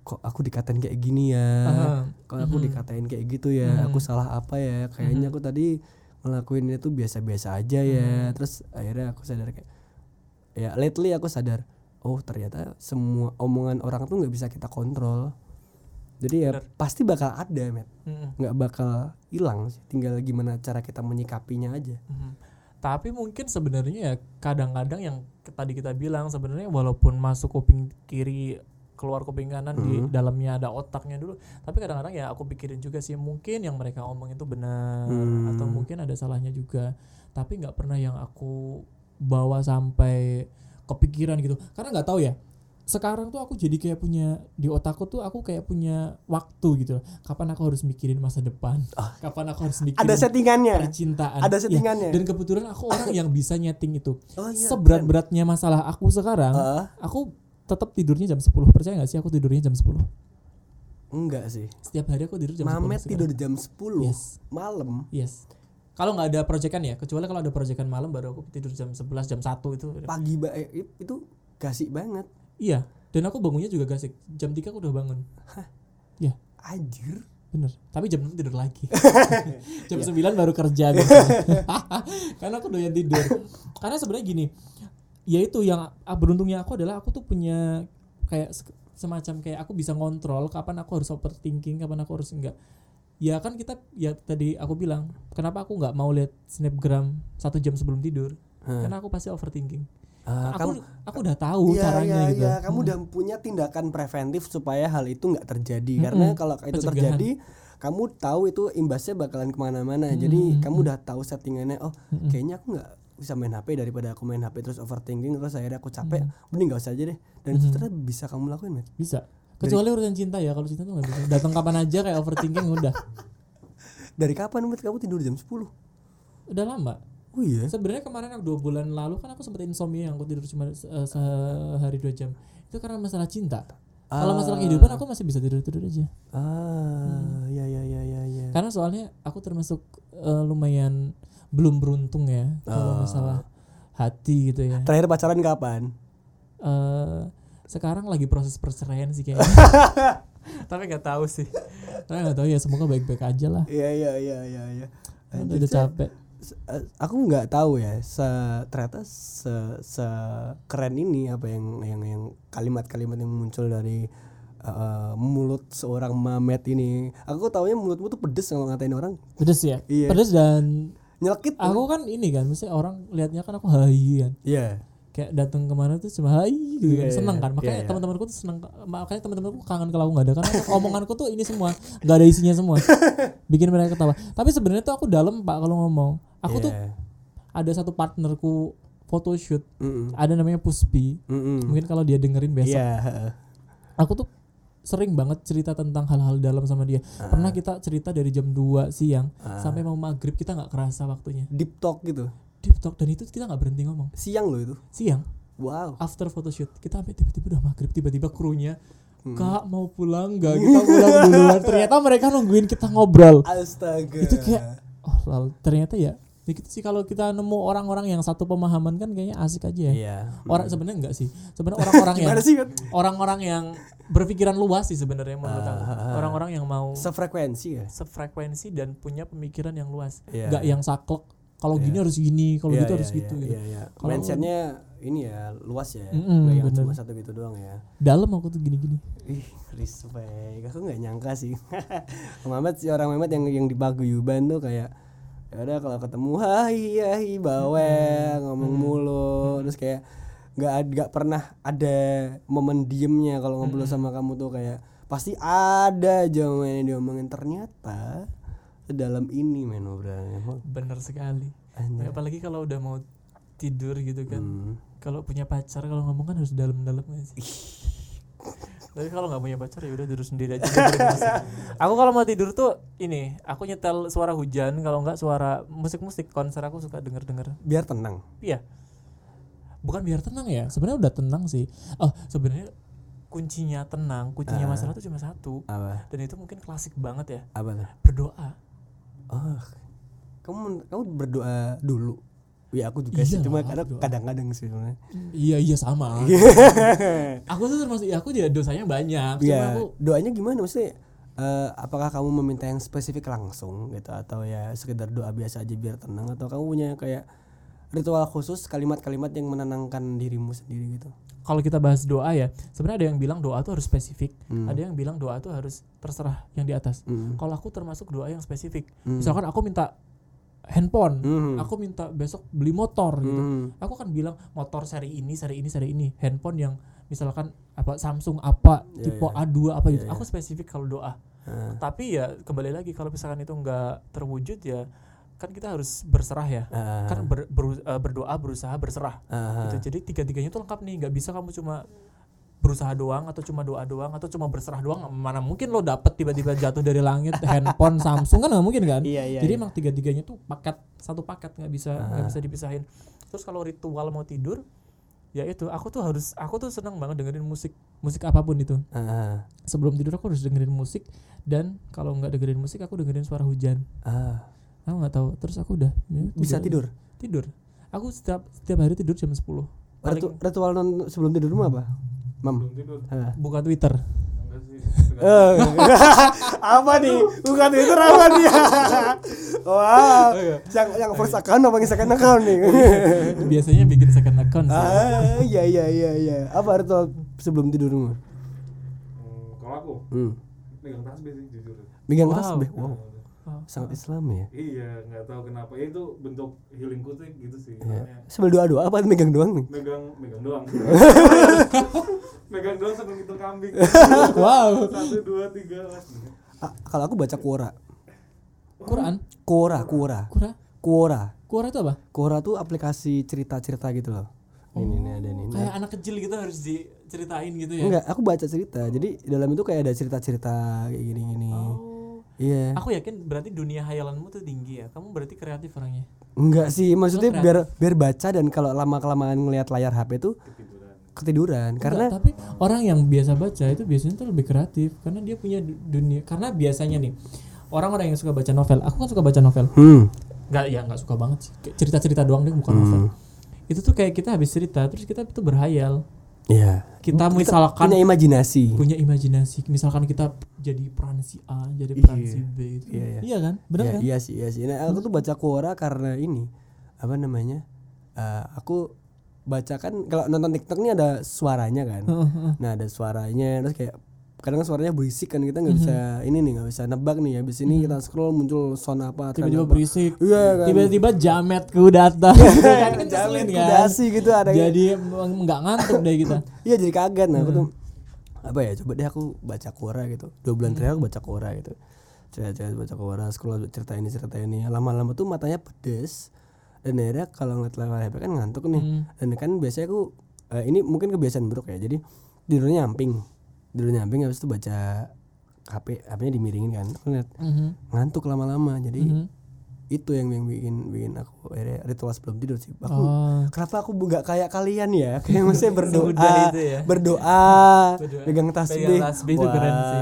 kok aku dikatain kayak gini ya Aha. kok aku dikatain kayak gitu ya aku salah apa ya kayaknya aku tadi ngelakuinnya tuh biasa-biasa aja ya terus akhirnya aku sadar kayak ya lately aku sadar oh ternyata semua omongan orang tuh nggak bisa kita kontrol. Jadi ya pasti bakal ada met. Nggak bakal hilang sih tinggal gimana cara kita menyikapinya aja. Mhm. Tapi mungkin sebenarnya ya kadang-kadang yang tadi kita bilang sebenarnya walaupun masuk kuping kiri keluar kuping kanan di dalamnya ada otaknya dulu tapi kadang-kadang ya aku pikirin juga sih mungkin yang mereka omong itu benar atau mungkin ada salahnya juga. Tapi nggak pernah yang aku bawa sampai kepikiran gitu. Karena nggak tahu ya sekarang tuh aku jadi kayak punya di otakku tuh aku kayak punya waktu gitu kapan aku harus mikirin masa depan? Kapan aku harus mikirin ada settingannya? percintaan? Ada Iya, settingannya. dan kebetulan aku orang yang bisa nyeting itu. Oh iya, seberat-beratnya masalah aku sekarang Ah, aku tetap tidurnya jam 10 percaya nggak sih aku tidurnya jam 10 enggak sih. Setiap hari aku tidur jam 10 Mamet sekarang. tidur jam 10 Yes. malam? Yes kalau nggak ada proyekan ya kecuali kalau ada proyekan malam baru aku tidur jam 11 jam 1 itu. Pagi ba eh, itu gasik banget. Iya dan aku bangunnya juga gasik. Jam 3 aku udah bangun. Ya anjir. Bener. Tapi jam 6 tidur lagi. Jam Iya. 9 baru kerja. Biasanya. karena aku doyan tidur. Karena sebenarnya gini ya itu yang ah, beruntungnya aku adalah aku tuh punya kayak se- semacam kayak aku bisa ngontrol kapan aku harus overthinking kapan aku harus enggak ya kan kita ya tadi aku bilang kenapa aku nggak mau lihat snapgram satu jam sebelum tidur? Karena aku pasti overthinking. Ah, aku aku udah tahu Iya, caranya iya, gitu. iya. kamu udah punya tindakan preventif supaya hal itu nggak terjadi. Karena kalau itu Pencegahan. terjadi kamu tahu itu imbasnya bakalan ke mana-mana. Jadi kamu udah tahu settingannya oh kayaknya aku nggak bisa main HP daripada aku main HP terus overthinking terus akhirnya aku capek mending nggak usah aja deh. Dan itu ternyata bisa kamu lakuin men bisa kecuali urusan cinta ya kalau cinta tuh nggak bisa. Datang kapan aja kayak overthinking udah. Dari kapan Met, kamu tidur jam 10 udah lama. Oh iya? Sebenarnya kemarin aku dua bulan lalu kan aku sempat insomnia yang aku tidur cuma se- sehari dua jam. Itu karena masalah cinta. Kalau masalah kehidupan aku masih bisa tidur tidur aja. Ah ya ya ya ya ya. Karena soalnya aku termasuk eh, lumayan belum beruntung ya kalau masalah hati gitu ya. Terakhir pacaran kapan? Eh sekarang lagi proses perceraian sih kayaknya. Tapi nggak tahu sih. Tapi nggak tahu ya semoga baik-baik aja lah. Iya iya iya iya iya. Udah, udah capek. Eh, aku nggak tahu ya se ternyata se se keren ini apa yang yang yang kalimat-kalimat yang muncul dari eh, mulut seorang Mamet ini. Aku taunya mulutmu tuh pedes kalau ngatain orang. Pedes ya? Iya. pedes dan nyelekit. aku kan ini kan mesti orang lihatnya kan aku hai kan. Iya kayak datang ke mana tuh cuma hai gitu kan. Iya, seneng iya, kan. Makanya iya, iya. teman-temanku tuh seneng makanya teman-temanku kangen kalau aku nggak ada. Karena omonganku tuh ini semua nggak ada isinya semua. Bikin mereka ketawa. Tapi sebenarnya tuh aku dalam pak kalau ngomong. Aku tuh Iya. ada satu partnerku photoshoot. Mm-mm. ada namanya Puspi. Mm-mm. mungkin kalau dia dengerin besok. Iya, heeh. aku tuh sering banget cerita tentang hal-hal dalam sama dia. Pernah kita cerita dari jam 2 siang sampai mau maghrib kita nggak kerasa waktunya. Deep talk gitu deep talk. Dan itu kita nggak berhenti ngomong. Siang loh itu. Siang. Wow. After photoshoot kita sampai tiba-tiba udah maghrib tiba-tiba krunya Hmm. kak mau pulang nggak? Kita pulang duluan. Ternyata mereka nungguin kita ngobrol. Astaga. Itu kayak oh lalu ternyata ya ya gitu sih. Kalau kita nemu orang-orang yang satu pemahaman kan kayaknya asik aja ya. Iya. Orang sebenarnya enggak sih. Sebenarnya orang-orang yang orang-orang yang berpikiran luas sih sebenarnya menurut aku. Ah, orang-orang yang mau sefrekuensi ya? sefrekuensi dan punya pemikiran yang luas. Nggak yang saklek kalau gini harus gini kalau Iya, gitu iya, harus iya, gitu gitu. iya, iya. Kalau- mindsetnya ini ya luas ya. Mm-mm, nggak yang cuma satu gitu doang ya. Dalam aku tuh gini-gini. Ih respect. Aku nggak nyangka sih. Muhammad si orang Muhammad yang yang di paguyuban tuh kayak ya udah kalau ketemu hai hai bawel ngomong mulu. terus kayak nggak nggak pernah ada momen diemnya kalau ngobrol sama kamu tuh kayak pasti ada aja yang diomongin. Ternyata dalam ini men obrolannya bener sekali. Anjay. apalagi kalau udah mau tidur gitu kan. Hmm. kalau punya pacar kalau ngomong kan harus dalam-dalam sih tapi kalau nggak punya pacar ya udah tidur sendiri aja. Aku kalau mau tidur tuh ini aku nyetel suara hujan. Kalau nggak suara musik-musik konser aku suka denger-denger. Biar tenang. Iya. Bukan biar tenang ya sebenarnya udah tenang sih. Oh sebenarnya kuncinya tenang kuncinya Ah. masalah tuh cuma satu. Apa? Dan itu mungkin klasik banget ya. Apa tuh? Berdoa oh kamu kamu berdoa dulu. Ya aku juga sih Iya cuma lah, kadang berdoa. kadang-kadang sih sebenarnya. Iya iya sama. Aku tuh termasuk ya aku dia dosanya banyak. Cuma Iya, aku doanya gimana? Maksudnya? eh, apakah kamu meminta yang spesifik langsung gitu? Atau ya sekedar doa biasa aja biar tenang? Atau kamu punya kayak ritual khusus kalimat-kalimat yang menenangkan dirimu sendiri gitu? Kalau kita bahas doa ya sebenarnya ada yang bilang doa tuh harus spesifik Hmm. ada yang bilang doa tuh harus terserah yang di atas Hmm. kalau aku termasuk doa yang spesifik Hmm. misalkan aku minta handphone Hmm. aku minta besok beli motor gitu Hmm. aku kan bilang motor seri ini seri ini seri ini handphone yang misalkan apa Samsung apa Iya, tipe iya. A2 apa gitu Iya, aku spesifik kalau doa Ah. tapi ya kembali lagi kalau misalkan itu nggak terwujud ya kan kita harus berserah ya Ah. kan ber- beru- eh, berdoa berusaha berserah Ah. gitu. Jadi tiga-tiganya tuh lengkap nih, nggak bisa kamu cuma berusaha doang atau cuma doa doang atau cuma berserah doang. Mana mungkin lo dapet tiba-tiba jatuh dari langit handphone Samsung kan nggak mungkin kan? Iya, iya, Jadi iya. emang tiga-tiganya tuh paket satu paket nggak bisa nggak bisa dipisahin. Terus kalau ritual mau tidur ya itu aku tuh harus aku tuh senang banget dengerin musik musik apa pun itu Ah. sebelum tidur aku harus dengerin musik dan kalau nggak dengerin musik aku dengerin suara hujan Ah. Aku nggak tahu terus aku udah ya, Bisa tidur. tidur aku setiap setiap hari tidur jam 10 paling Ritu- ritual non sebelum tidurmu apa? Mam. tidur buka Twitter enggak sih Eh, apa nih? Bukan Twitter apa nih? Wah, yang yang first account apa yang second account nih? biasanya bikin second account sih. ah, iya iya iya iya. Apa ritual sebelum tidurmu? Hmm, kalau aku Hmm. megang tasbih sih jujur Megang Wow. tasbih. Wow, Oh, sangat Islami ya. iya nggak tahu kenapa ya, itu bentuk healingku tuh gitu sih Iya. Sambil doa-doa apa megang doang nih? megang megang doang megang doang sambil ngitung kambing wow satu dua tiga Ah, kalau aku baca Quora. Quran Quora, Quora. Quora Quora. Quora itu apa Quora tuh aplikasi cerita-cerita gitu loh. Ini nih, ada. Nah, kayak anak kecil gitu harus diceritain gitu ya Enggak, aku baca cerita. Jadi di dalam itu kayak ada cerita-cerita kayak gini-gini. oh Iya. aku yakin berarti dunia hayalanmu tuh tinggi ya. Kamu berarti kreatif orangnya. Enggak sih, maksudnya kreatif. biar biar baca dan kalau lama kelamaan ngelihat layar HP tuh ketiduran. ketiduran. Karena Enggak, tapi orang yang biasa baca itu biasanya tuh lebih kreatif. Karena dia punya du- dunia karena biasanya nih orang-orang yang suka baca novel aku kan suka baca novel. Hmm. nggak ya nggak suka banget sih. Kayak cerita-cerita doang deh bukan novel. Itu tuh kayak kita habis cerita terus kita tuh berhayal Iya. kita misalkan punya imajinasi. punya imajinasi misalkan kita jadi peran si A jadi peran Iya. si B itu. Iya, iya. iya kan benar Iya, kan iya sih, iya sih. Nah, aku tuh baca Quora karena ini apa namanya? Eh, aku baca kan kalau nonton TikTok ini ada suaranya kan. Nah, ada suaranya terus kayak kadang suaranya berisik kan kita nggak bisa ini nih nggak bisa nebak nih habis ini kita scroll muncul sound apa tiba-tiba apa. berisik. Iya kan. tiba-tiba jametku datang. Kan kan Jamet kan? gitu ada jadi nggak ngantuk deh kita. Iya jadi kaget. Nah aku tuh apa ya coba deh aku baca Quora gitu. Dua bulan terakhir aku baca Quora gitu. Cerita baca Quora scroll cerita ini cerita ini. Lama-lama tuh matanya pedes. Dan akhirnya kalau ngeliat layar HP kan ngantuk nih. Dan kan biasanya aku eh, ini mungkin kebiasaan buruk ya. Jadi tidurnya nyamping tidurnya nyamping habis itu baca HP HP-nya dimiringin kan aku lihat Mhm. ngantuk lama-lama jadi Mhm. itu yang yang bikin bikin aku akhirnya ritual sebelum tidur sih aku Oh. kenapa aku nggak kayak kalian ya kayak maksudnya berdoa itu ya. berdoa pegang tasbih Pegang tasbih itu keren sih.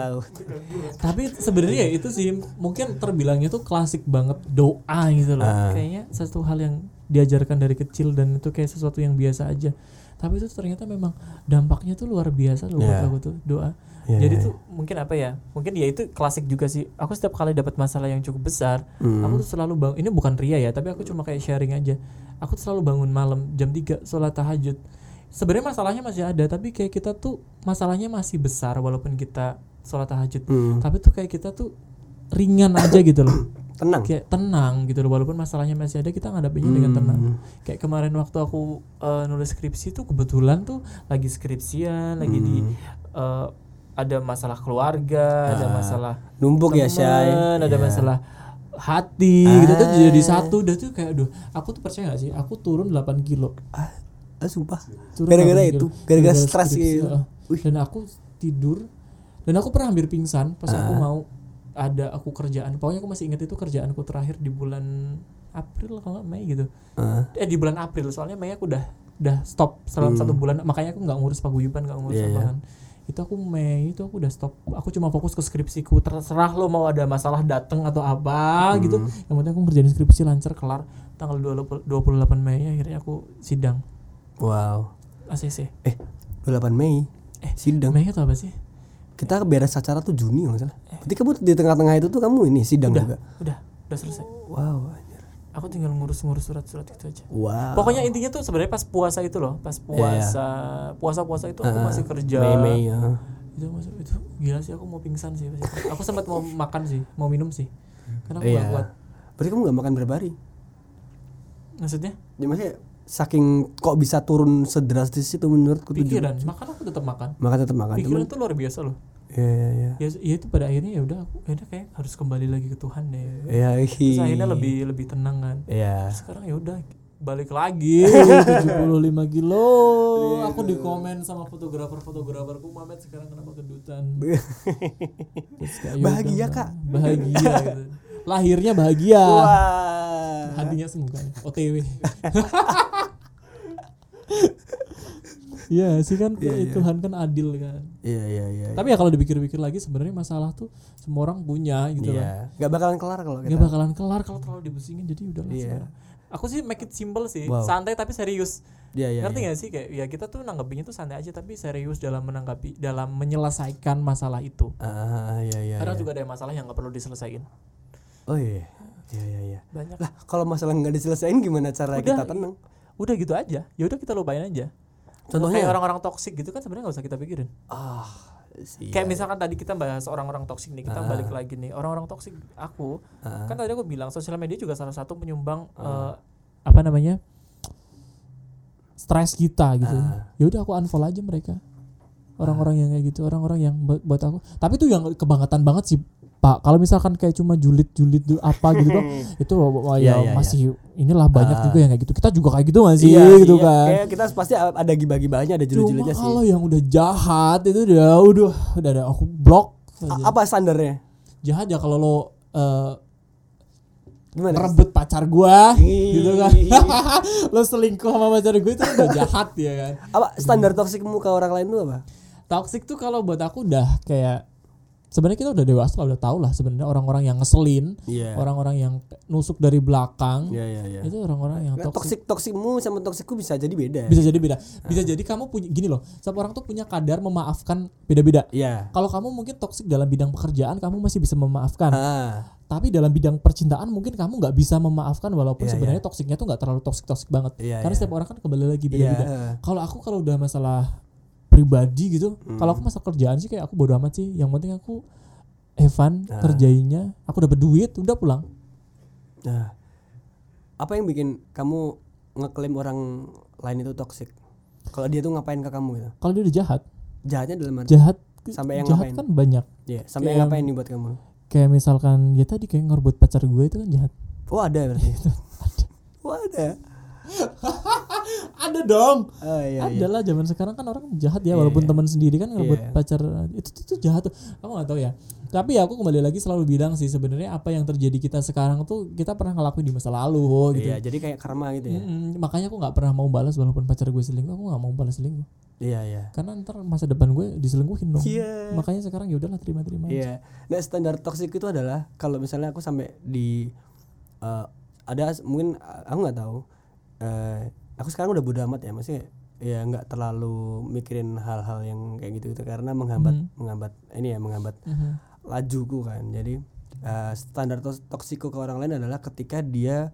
Tapi sebenarnya ya itu sih mungkin terbilangnya tuh klasik banget doa gitu loh Ah. kayaknya satu hal yang diajarkan dari kecil dan itu kayak sesuatu yang biasa aja tapi itu ternyata memang dampaknya tuh luar biasa loh Iya. aku tuh doa Iya, Jadi iya. tuh mungkin apa ya? Mungkin ya itu klasik juga sih. Aku setiap kali dapat masalah yang cukup besar, Hmm. aku tuh selalu bang. Ini bukan ria ya, tapi aku cuma kayak sharing aja. Aku tuh selalu bangun malam jam 3 sholat tahajud. Sebenarnya masalahnya masih ada, tapi kayak kita tuh masalahnya masih besar walaupun kita sholat tahajud. Hmm. Tapi tuh kayak kita tuh ringan aja gitu loh. Tenang kayak tenang gitu loh walaupun masalahnya masih ada kita ngadepinnya dengan tenang Hmm. kayak kemarin waktu aku eh, nulis skripsi tuh kebetulan tuh lagi skripsian lagi di Hmm. eh, ada masalah keluarga ada Ah. masalah numpuk ya Syai ada Iya. masalah hati gitu tuh Ah. jadi satu udah tuh kayak aduh aku tuh percaya gak sih aku turun 8 kilo ah, ah, sumpah gara-gara 8 itu gara-gara stres gitu. Wih. dan aku tidur dan aku pernah hampir pingsan pas aku Ah. mau ada aku kerjaan. Pokoknya aku masih ingat itu kerjaanku terakhir di bulan April kalau nggak Mei gitu. Ah, eh di bulan April soalnya Mei aku udah udah stop selama satu bulan. Makanya aku nggak ngurus paguyuban nggak ngurus Hmm. Iya. apaan itu aku Mei itu aku udah stop. Aku cuma fokus ke skripsiku. Terserah lo mau ada masalah dateng atau apa Hmm. gitu. Yang penting aku ngerjain skripsi lancar kelar. Tanggal 20 28 Mei akhirnya aku sidang. Wow. ACC eh 28 Mei? Eh, sidang? Mei itu apa sih kita beres acara tuh Juni nggak salah. Berarti kamu di tengah-tengah itu tuh kamu ini sidang udah juga? udah udah selesai. Wow anjir. aku tinggal ngurus-ngurus surat-surat itu aja. Wow. Pokoknya intinya tuh sebenarnya pas puasa itu loh pas puasa puasa-puasa itu aku Ah, masih kerja. Mei Mei ya. itu masuk itu gila sih aku mau pingsan sih. Itu. aku sempat mau makan sih mau minum sih. Karena aku Iya. gak kuat. Berarti kamu nggak makan berapa hari maksudnya? Ya maksudnya saking kok bisa turun sedrastis itu menurutku tujuh pikiran makan aku tetap makan. Makan tetap makan pikiran cuman tuh luar biasa loh ya ya ya ya, ya itu pada akhirnya ya udah aku akhirnya kayak harus kembali lagi ke Tuhan deh. Ya terus hi. akhirnya lebih lebih tenang kan. Ya sekarang ya udah balik lagi. 75 kilo. Iya, aku di komen sama fotografer fotograferku Mamet sekarang kenapa kedutan? Kayak, "Ya Bahagia, udah, Kak." Bahagia gitu. lahirnya bahagia. Wah. Hatinya semoga OTW Iya sih kan Iya, iya. Tuhan kan adil kan. iya iya iya Tapi ya kalau dipikir-pikir lagi sebenarnya masalah tuh semua orang punya gitu kan. iya nggak bakalan kelar kalau kita Gak bakalan kelar kalau terlalu dibusingin jadi udah lah Iya. sekarang. Aku sih make it simple sih, Wow. santai tapi serius. iya iya Ngerti iya. gak sih kayak ya kita tuh nanggapinnya tuh santai aja tapi serius dalam menanggapi dalam menyelesaikan masalah itu. ah iya iya Kadang iya. juga ada masalah yang nggak perlu diselesaikan. oh iya iya iya iya Banyak. lah kalau masalah nggak diselesain gimana cara Udah, kita tenang Udah gitu aja. Ya udah kita lupain aja. Contohnya? kayak orang-orang toksik gitu kan sebenarnya nggak usah kita pikirin. ah sih Kayak misalkan tadi kita bahas orang-orang toksik nih, kita Ah. balik lagi nih. Orang-orang toksik aku Ah. kan tadi aku bilang sosial media juga salah satu penyumbang eh, apa namanya? stres kita gitu. Ah. Ya udah aku unfollow aja mereka. Orang-orang yang kayak gitu, orang-orang yang buat, buat aku. Tapi itu yang kebangetan banget sih, Pak. Kalau misalkan kayak cuma julid-julid dulu apa gitu kan, itu wah, Iya, ya iya, masih inilah banyak Ah. juga yang kayak gitu. Kita juga kayak gitu gak sih iya gitu iya. kan. kayak kita pasti ada gibah-gibahnya ada judul-judulnya sih kalau yang udah jahat itu udah udah udah ada aku blok A- apa standarnya jahat ya kalau lo eh, gimana merebut pacar gua Ih. gitu kan lo selingkuh sama pacar gue itu udah jahat ya kan apa standar toksikmu ke orang lain tuh apa toxic tuh kalau buat aku udah kayak sebenarnya kita udah dewasa lah, udah tahu lah sebenarnya orang-orang yang ngeselin iya. orang-orang yang nusuk dari belakang iya iya iya. itu orang-orang yang Nah, toxic. toksik toksikmu sama toksikku bisa jadi beda. Bisa jadi beda. Bisa jadi kamu punya gini loh setiap orang tuh punya kadar memaafkan beda-beda. Iya. Kalau kamu mungkin toksik dalam bidang pekerjaan kamu masih bisa memaafkan. Ah. Tapi dalam bidang percintaan mungkin kamu nggak bisa memaafkan walaupun Iya, sebenarnya toksiknya tuh nggak terlalu toksik toksik banget. Iya, karena iya. setiap orang kan kembali lagi beda-beda. Kalau aku kalau udah masalah pribadi gitu Hmm. kalau aku masalah kerjaan sih kayak aku bodo amat sih yang penting aku Evan Nah. kerjainnya aku dapat duit udah pulang Nah, apa yang bikin kamu ngeklaim orang lain itu toxic? Kalau dia tuh ngapain ke kamu gitu? kalau dia udah jahat Jahatnya dalam arti jahat Sampai yang jahat ngapain? kan banyak Iya, sampai Kayak yang ngapain nih buat kamu? kayak misalkan ya tadi kayak ngerebut pacar gue itu kan jahat Oh ada berarti. Oh ada. ada dong Oh iya ada iya. zaman sekarang kan orang jahat ya Iya, walaupun iya. teman sendiri kan ngerebut Iya. pacar itu, itu itu jahat tuh kamu nggak tahu ya tapi ya aku kembali lagi selalu bilang sih sebenarnya apa yang terjadi kita sekarang tuh kita pernah ngelakuin di masa lalu gitu Iya, jadi kayak karma gitu ya. Mm-mm, makanya aku nggak pernah mau balas walaupun pacar gue selingkuh aku nggak mau balas selingkuh Iya iya. karena ntar masa depan gue diselingkuhin dong Iya. makanya sekarang ya udahlah terima terima Iya. Nah, standar toxic itu adalah kalau misalnya aku sampai di eh, ada mungkin aku nggak tahu. Eh aku sekarang udah bodo amat ya, maksudnya ya nggak terlalu mikirin hal-hal yang kayak gitu gitu karena menghambat menghambat ini ya menghambat Mhm. lajuku kan. Jadi eh, standar tos- toksiku ke orang lain adalah ketika dia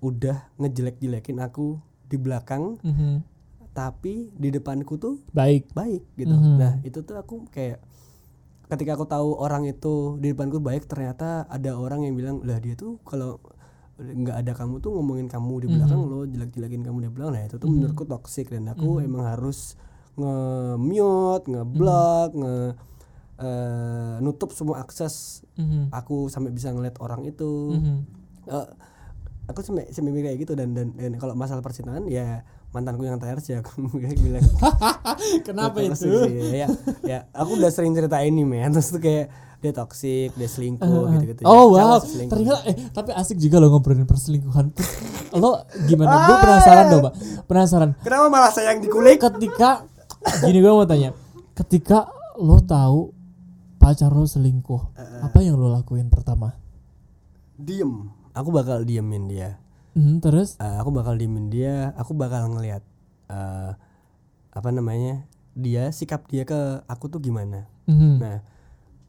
udah ngejelek-jelekin aku di belakang Mhm. tapi di depanku tuh baik baik gitu. Mhm. Nah, itu tuh aku kayak ketika aku tahu orang itu di depanku baik ternyata ada orang yang bilang, "Lah dia tuh kalau nggak ada kamu tuh ngomongin kamu di belakang lo jelek-jelekin kamu di belakang." Nah, itu tuh menurutku toksik dan aku emang harus nge-mute, nge-block, nge eh, nutup semua akses Mhm. aku sampai bisa ngeliat orang itu. Mhm. Eh, aku sampai sampai kayak gitu dan dan, dan kalau masalah percintaan ya mantanku yang terakhir sih aku bilang kenapa itu sih. ya ya aku udah sering cerita ini men terus tuh kayak dia toksik dia selingkuh gitu gitu Oh wow, ternyata eh tapi asik juga lo ngobrolin perselingkuhan. Lo gimana? Gue Ah. penasaran dong, Pak. Penasaran. kenapa malah saya yang dikulik Ketika gini gue mau tanya, ketika lo tahu pacar lo selingkuh, apa yang lo lakuin pertama? diem aku bakal diemin dia Hmm, terus? Eh, aku bakal diemin dia aku bakal ngelihat eh, apa namanya dia sikap dia ke aku tuh gimana Mhm. nah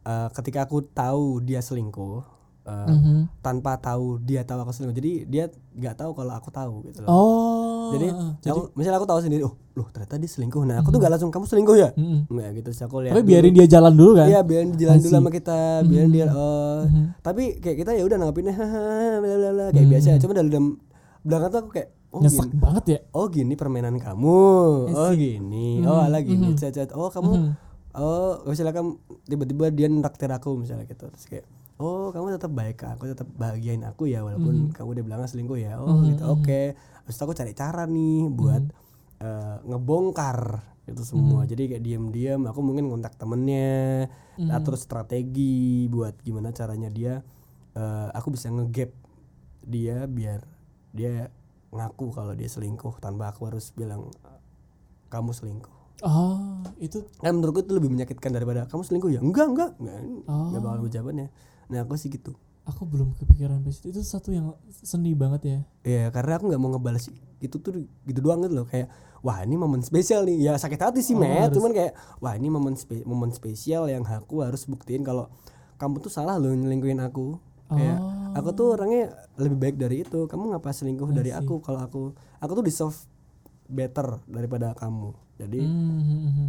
eh, ketika aku tahu dia selingkuh eh, Mhm. tanpa tahu dia tahu aku selingkuh jadi dia nggak tahu kalau aku tahu gitu loh Oh. jadi, jadi aku, misalnya aku tahu sendiri oh loh ternyata dia selingkuh nah aku tuh nggak langsung kamu selingkuh ya Mhm. Enggak gitu sih aku lihat Tapi dulu. biarin dia jalan dulu kan? Iya, biarin dia jalan dulu Asik. sama kita, biarin dia oh. Mhm. Tapi kayak kita ya udah nanggapinnya bla bla bla kayak biasa. Cuma dalam belakang tuh aku kayak oh Nyesek gini. banget ya. Oh gini permainan kamu. Oh gini. Oh ala gini. Cet. Oh kamu Mhm. Oh misalnya kamu tiba-tiba dia nraktir aku misalnya gitu. Terus kayak oh kamu tetap baik ke aku tetap bahagiain aku ya walaupun kamu udah bilang selingkuh ya. Oh gitu. Oke. Terus aku cari cara nih buat eh, ngebongkar itu semua. Jadi kayak diam-diam aku mungkin kontak temennya atur strategi buat gimana caranya dia eh, aku bisa ngegap dia biar dia ngaku kalau dia selingkuh tanpa aku harus bilang kamu selingkuh. Oh, itu Kan menurutku itu lebih menyakitkan daripada kamu selingkuh ya. Enggak, enggak. Enggak, Oh. enggak bakal jawabannya. Nah, aku sih gitu. aku belum kepikiran sampai situ. Itu satu yang seni banget ya. Ya karena aku nggak mau ngebalas itu tuh gitu doang gitu loh kayak wah ini momen spesial nih ya sakit hati sih Oh, Matt harus- cuman kayak wah ini momen spe- momen spesial yang aku harus buktiin kalau kamu tuh salah loh nyelingkuhin aku kayak Oh. aku tuh orangnya lebih baik dari itu kamu ngapa selingkuh dari aku kalau aku aku tuh deserve better daripada kamu jadi Mhm.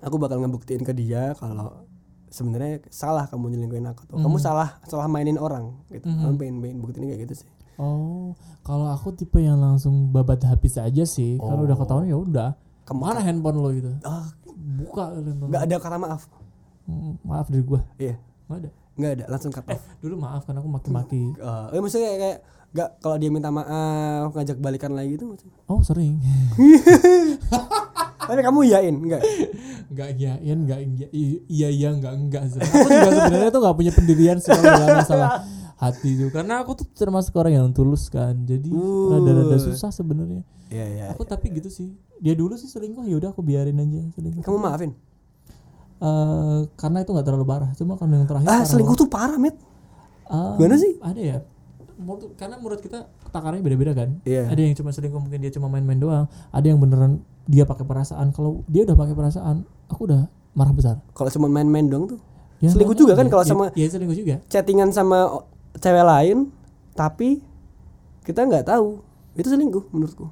aku bakal ngebuktiin ke dia kalau sebenarnya salah kamu nyelingkuhin aku tuh kamu salah salah mainin orang gitu kamu pengen, pengen buktiin kayak gitu sih Oh, kalau aku tipe yang langsung babat habis aja sih. Kalau udah ketahuan ya udah. Ke mana handphone lo gitu? ah Buka handphone. nggak ada kata maaf Mm, Maaf dari gua. iya Nggak ada. Nggak ada langsung cut Eh, dulu maaf kan aku maki-maki. Eh, eh maksudnya kayak, kayak nggak kalau dia minta maaf ngajak balikan lagi gitu maksudnya. Oh, sering. tapi kamu iyain enggak Enggak iyain, enggak iya iya iya enggak enggak sih. Aku juga sebenarnya tuh enggak punya pendirian sih kalau dalam masalah hati itu. Karena aku tuh termasuk orang yang tulus kan. Jadi Uh. rada-rada susah sebenarnya. iya iya Aku tapi gitu sih. Dia dulu sih selingkuh ya udah aku biarin aja selingkuh. kamu maafin Eh, karena itu enggak terlalu parah. Cuma kan yang terakhir ah selingkuh tuh parah met Ah, Gimana sih? Ada ya. Menurut- karena menurut kita takarannya beda-beda kan. Iya. Ada yang cuma selingkuh mungkin dia cuma main-main doang. Ada yang beneran dia pakai perasaan. Kalau dia udah pakai perasaan, aku udah marah besar. kalau cuma main-main doang tuh Ya, selingkuh nggak juga tahu kan ya. kalau Ya- sama ya selingkuh juga. chattingan sama cewek lain tapi kita nggak tahu itu selingkuh menurutku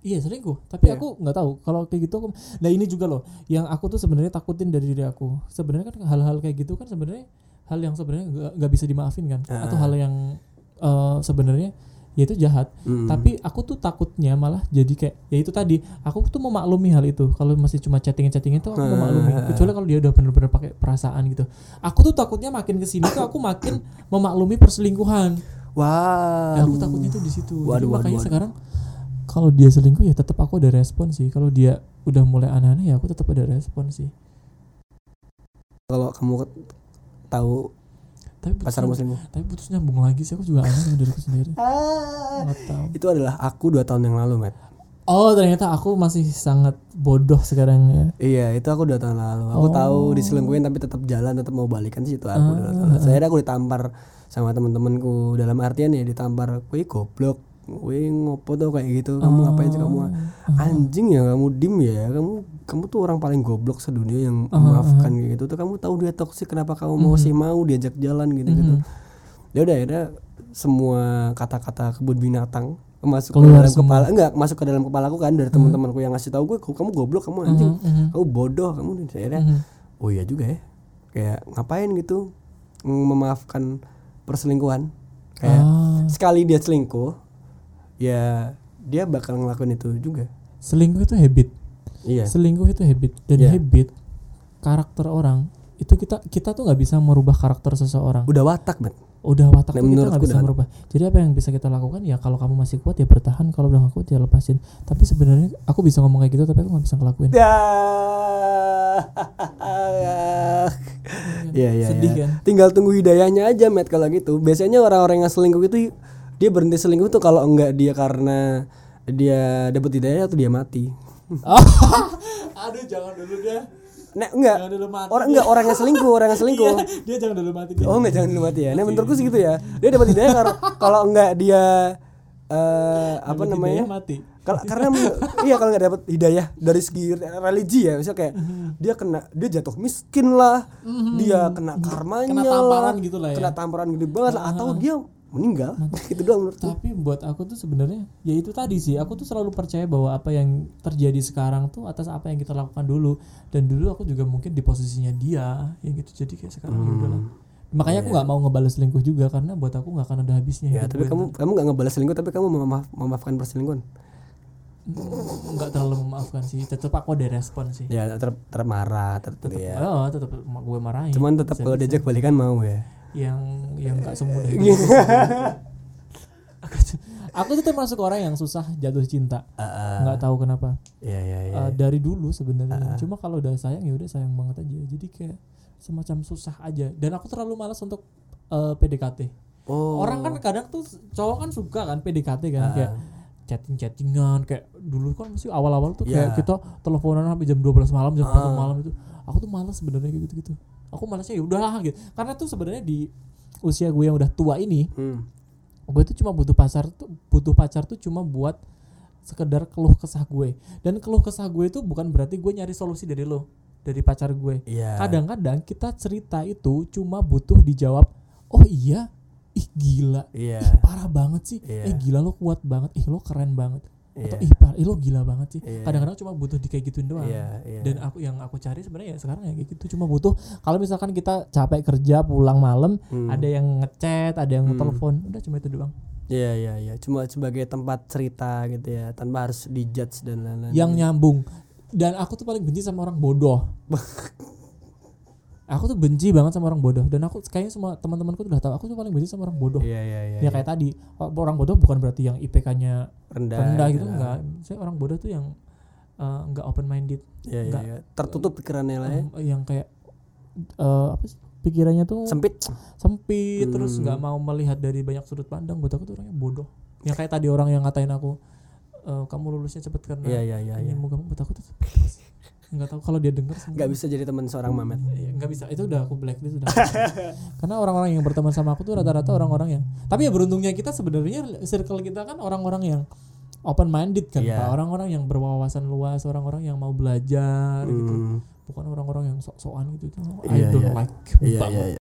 Iya selingkuh, tapi Iya. aku nggak tahu kalau kayak gitu aku. Nah ini juga loh, yang aku tuh sebenarnya takutin dari diri aku. Sebenarnya kan hal-hal kayak gitu kan sebenarnya hal yang sebenarnya nggak bisa dimaafin kan, Ah. atau hal yang eh, sebenarnya ya itu jahat. Hmm. Tapi aku tuh takutnya malah jadi kayak ya itu tadi, aku tuh memaklumi hal itu. Kalau masih cuma chatting-chatting itu aku Ah. memaklumi. Kecuali kalau dia udah bener-bener pakai perasaan gitu. Aku tuh takutnya makin ke sini tuh aku makin memaklumi perselingkuhan. Wah. Ya, aku takutnya tuh di situ. Jadi waduh, makanya waduh. sekarang kalau dia selingkuh ya tetap aku ada respon sih. Kalau dia udah mulai aneh-aneh ya aku tetap ada respon sih. Kalau kamu tahu Tapi putus, pacar muslim tapi putus nyambung lagi sih aku juga aneh sama diriku sendiri. Nggak tahu. itu adalah aku dua tahun yang lalu, Matt. Oh ternyata aku masih sangat bodoh sekarang ya. Iya, itu aku dua tahun lalu. Aku Oh. tahu diselingkuhin tapi tetap jalan, tetap mau balikan sih itu aku dua tahun lalu. Akhirnya aku ditampar sama teman-temanku dalam artian ya ditampar, "Wih goblok, wih ngopo tuh kayak gitu. Kamu ngapain sih kamu anjing ya kamu dim ya. Kamu kamu tuh orang paling goblok sedunia yang memaafkan kayak gitu. Tuh kamu tahu dia toksik kenapa kamu masih mau diajak jalan gitu-gitu." Ya udah akhirnya semua kata-kata kebun binatang masuk ke Keluar dalam semua. kepala enggak masuk ke dalam kepala aku kan dari teman-temanku yang ngasih tahu gue kamu goblok kamu anjing Mhm. kamu bodoh kamu akhirnya Mhm. oh iya juga ya kayak ngapain gitu mm, memaafkan perselingkuhan kayak Ah, sekali dia selingkuh ya dia bakal ngelakuin itu juga selingkuh itu habit. iya Selingkuh itu habit dan Iya. habit karakter orang itu kita kita tuh nggak bisa merubah karakter seseorang. udah watak bet udah watak Nah, kita nggak bisa udah- merubah jadi apa yang bisa kita lakukan ya kalau kamu masih kuat ya bertahan kalau udah nggak kuat ya lepasin tapi sebenarnya aku bisa ngomong kayak gitu tapi aku nggak bisa ngelakuin ya Iya iya. Sedih iya. kan? Tinggal tunggu hidayahnya aja, Matt kalau gitu. Biasanya orang-orang yang selingkuh itu dia berhenti selingkuh tuh kalau enggak dia karena dia dapat hidayah atau dia mati. aduh jangan dulu deh Nah, enggak. Jangan dulu mati Orang enggak orang yang selingkuh, orang yang selingkuh. dia jangan dulu mati deh Oh enggak jangan dulu mati ya. Nah menurutku sih gitu ya. Dia dapat hidayah kar- kalau enggak dia eh apa Dapat namanya? mati Kal- karena iya kalau nggak dapat hidayah dari segi religi ya, misal kayak dia kena dia jatuh miskin lah, dia kena karmanya, Kena tamparan lah, gitu lah ya. kena tamparan gede banget lah, atau dia meninggal, itu doang menurutku. tapi buat aku tuh sebenarnya ya itu tadi sih. Aku tuh selalu percaya bahwa apa yang terjadi sekarang tuh atas apa yang kita lakukan dulu. Dan dulu aku juga mungkin di posisinya dia ya gitu. Jadi kayak sekarang ya udahlah. Makanya aku nggak mau ngebales selingkuh juga karena buat aku nggak akan ada habisnya Ya, tapi kamu kamu nggak ngebalas selingkuh, tapi kamu memaaf, memaafkan perselingkuhan. nggak terlalu memaafkan sih. Tetap aku ada respon sih. Ya tetap tetap marah, tetap ya. oh tetap gue marahin. Cuman tetap kalau diajak balikan mau ya. Yang yang nggak semudah Iya. itu. Aku, aku tuh termasuk orang yang susah jatuh cinta. Nggak tahu kenapa. Iya iya iya. Uh, dari dulu sebenarnya. Cuma kalau udah sayang ya udah sayang banget aja. Jadi kayak semacam susah aja. Dan aku terlalu malas untuk uh, PDKT Oh. orang kan kadang tuh cowok kan suka kan PDKT kan kayak chatting chattingan kayak dulu kan masih awal-awal tuh kayak Iya. kita teleponan sampai jam 12 malam jam 1 Ah. malam itu. Aku tuh malas sebenarnya kayak gitu gitu aku malasnya ya udahlah gitu karena tuh sebenarnya di usia gue yang udah tua ini Hmm. gue tuh cuma butuh pacar tuh butuh pacar tuh cuma buat sekedar keluh kesah gue dan keluh kesah gue itu bukan berarti gue nyari solusi dari lo dari pacar gue Iya. kadang-kadang kita cerita itu cuma butuh dijawab oh iya ih gila Iya. ih parah banget sih Iya. eh gila lo kuat banget ih lo keren banget atau Iya. ih parah ih lo gila banget sih Iya. kadang-kadang cuma butuh di kayak gituin doang Iya, iya. dan aku yang aku cari sebenarnya ya sekarang ya kayak gitu cuma butuh kalau misalkan kita capek kerja pulang malam Hmm. ada yang ngechat ada yang telepon udah cuma itu doang Iya iya iya, cuma sebagai tempat cerita gitu ya, tanpa harus dijudge dan lain-lain. yang nyambung dan aku tuh paling benci sama orang bodoh aku tuh benci banget sama orang bodoh dan aku kayaknya semua teman-temanku udah tahu aku tuh paling benci sama orang bodoh Iya iya iya. ya kayak tadi orang bodoh bukan berarti yang IPK-nya rendah. rendah gitu enggak saya orang bodoh tuh yang eh, enggak open minded Iya iya Enggak. iya. Tertutup pikirannya lah ya. yang kayak eh, apa sih pikirannya tuh Sempit. sempit terus Hmm. nggak mau melihat dari banyak sudut pandang buat aku tuh orangnya bodoh yang kayak tadi orang yang ngatain aku "Eh, kamu lulusnya cepet karena Iya iya iya iya. ini mau kamu buat aku tuh nggak tahu kalau dia semua Nggak bisa jadi teman seorang Mamet. Iya, nggak bisa itu udah aku blacklist udah karena orang-orang yang berteman sama aku tuh rata-rata orang-orang yang tapi ya beruntungnya kita sebenarnya circle kita kan orang-orang yang open minded kan Iya. Pak. orang-orang yang berwawasan luas orang-orang yang mau belajar gitu Hmm. bukan orang-orang yang sok-sokan gitu tuh I Iya, don't iya. like Iya banget. iya iya.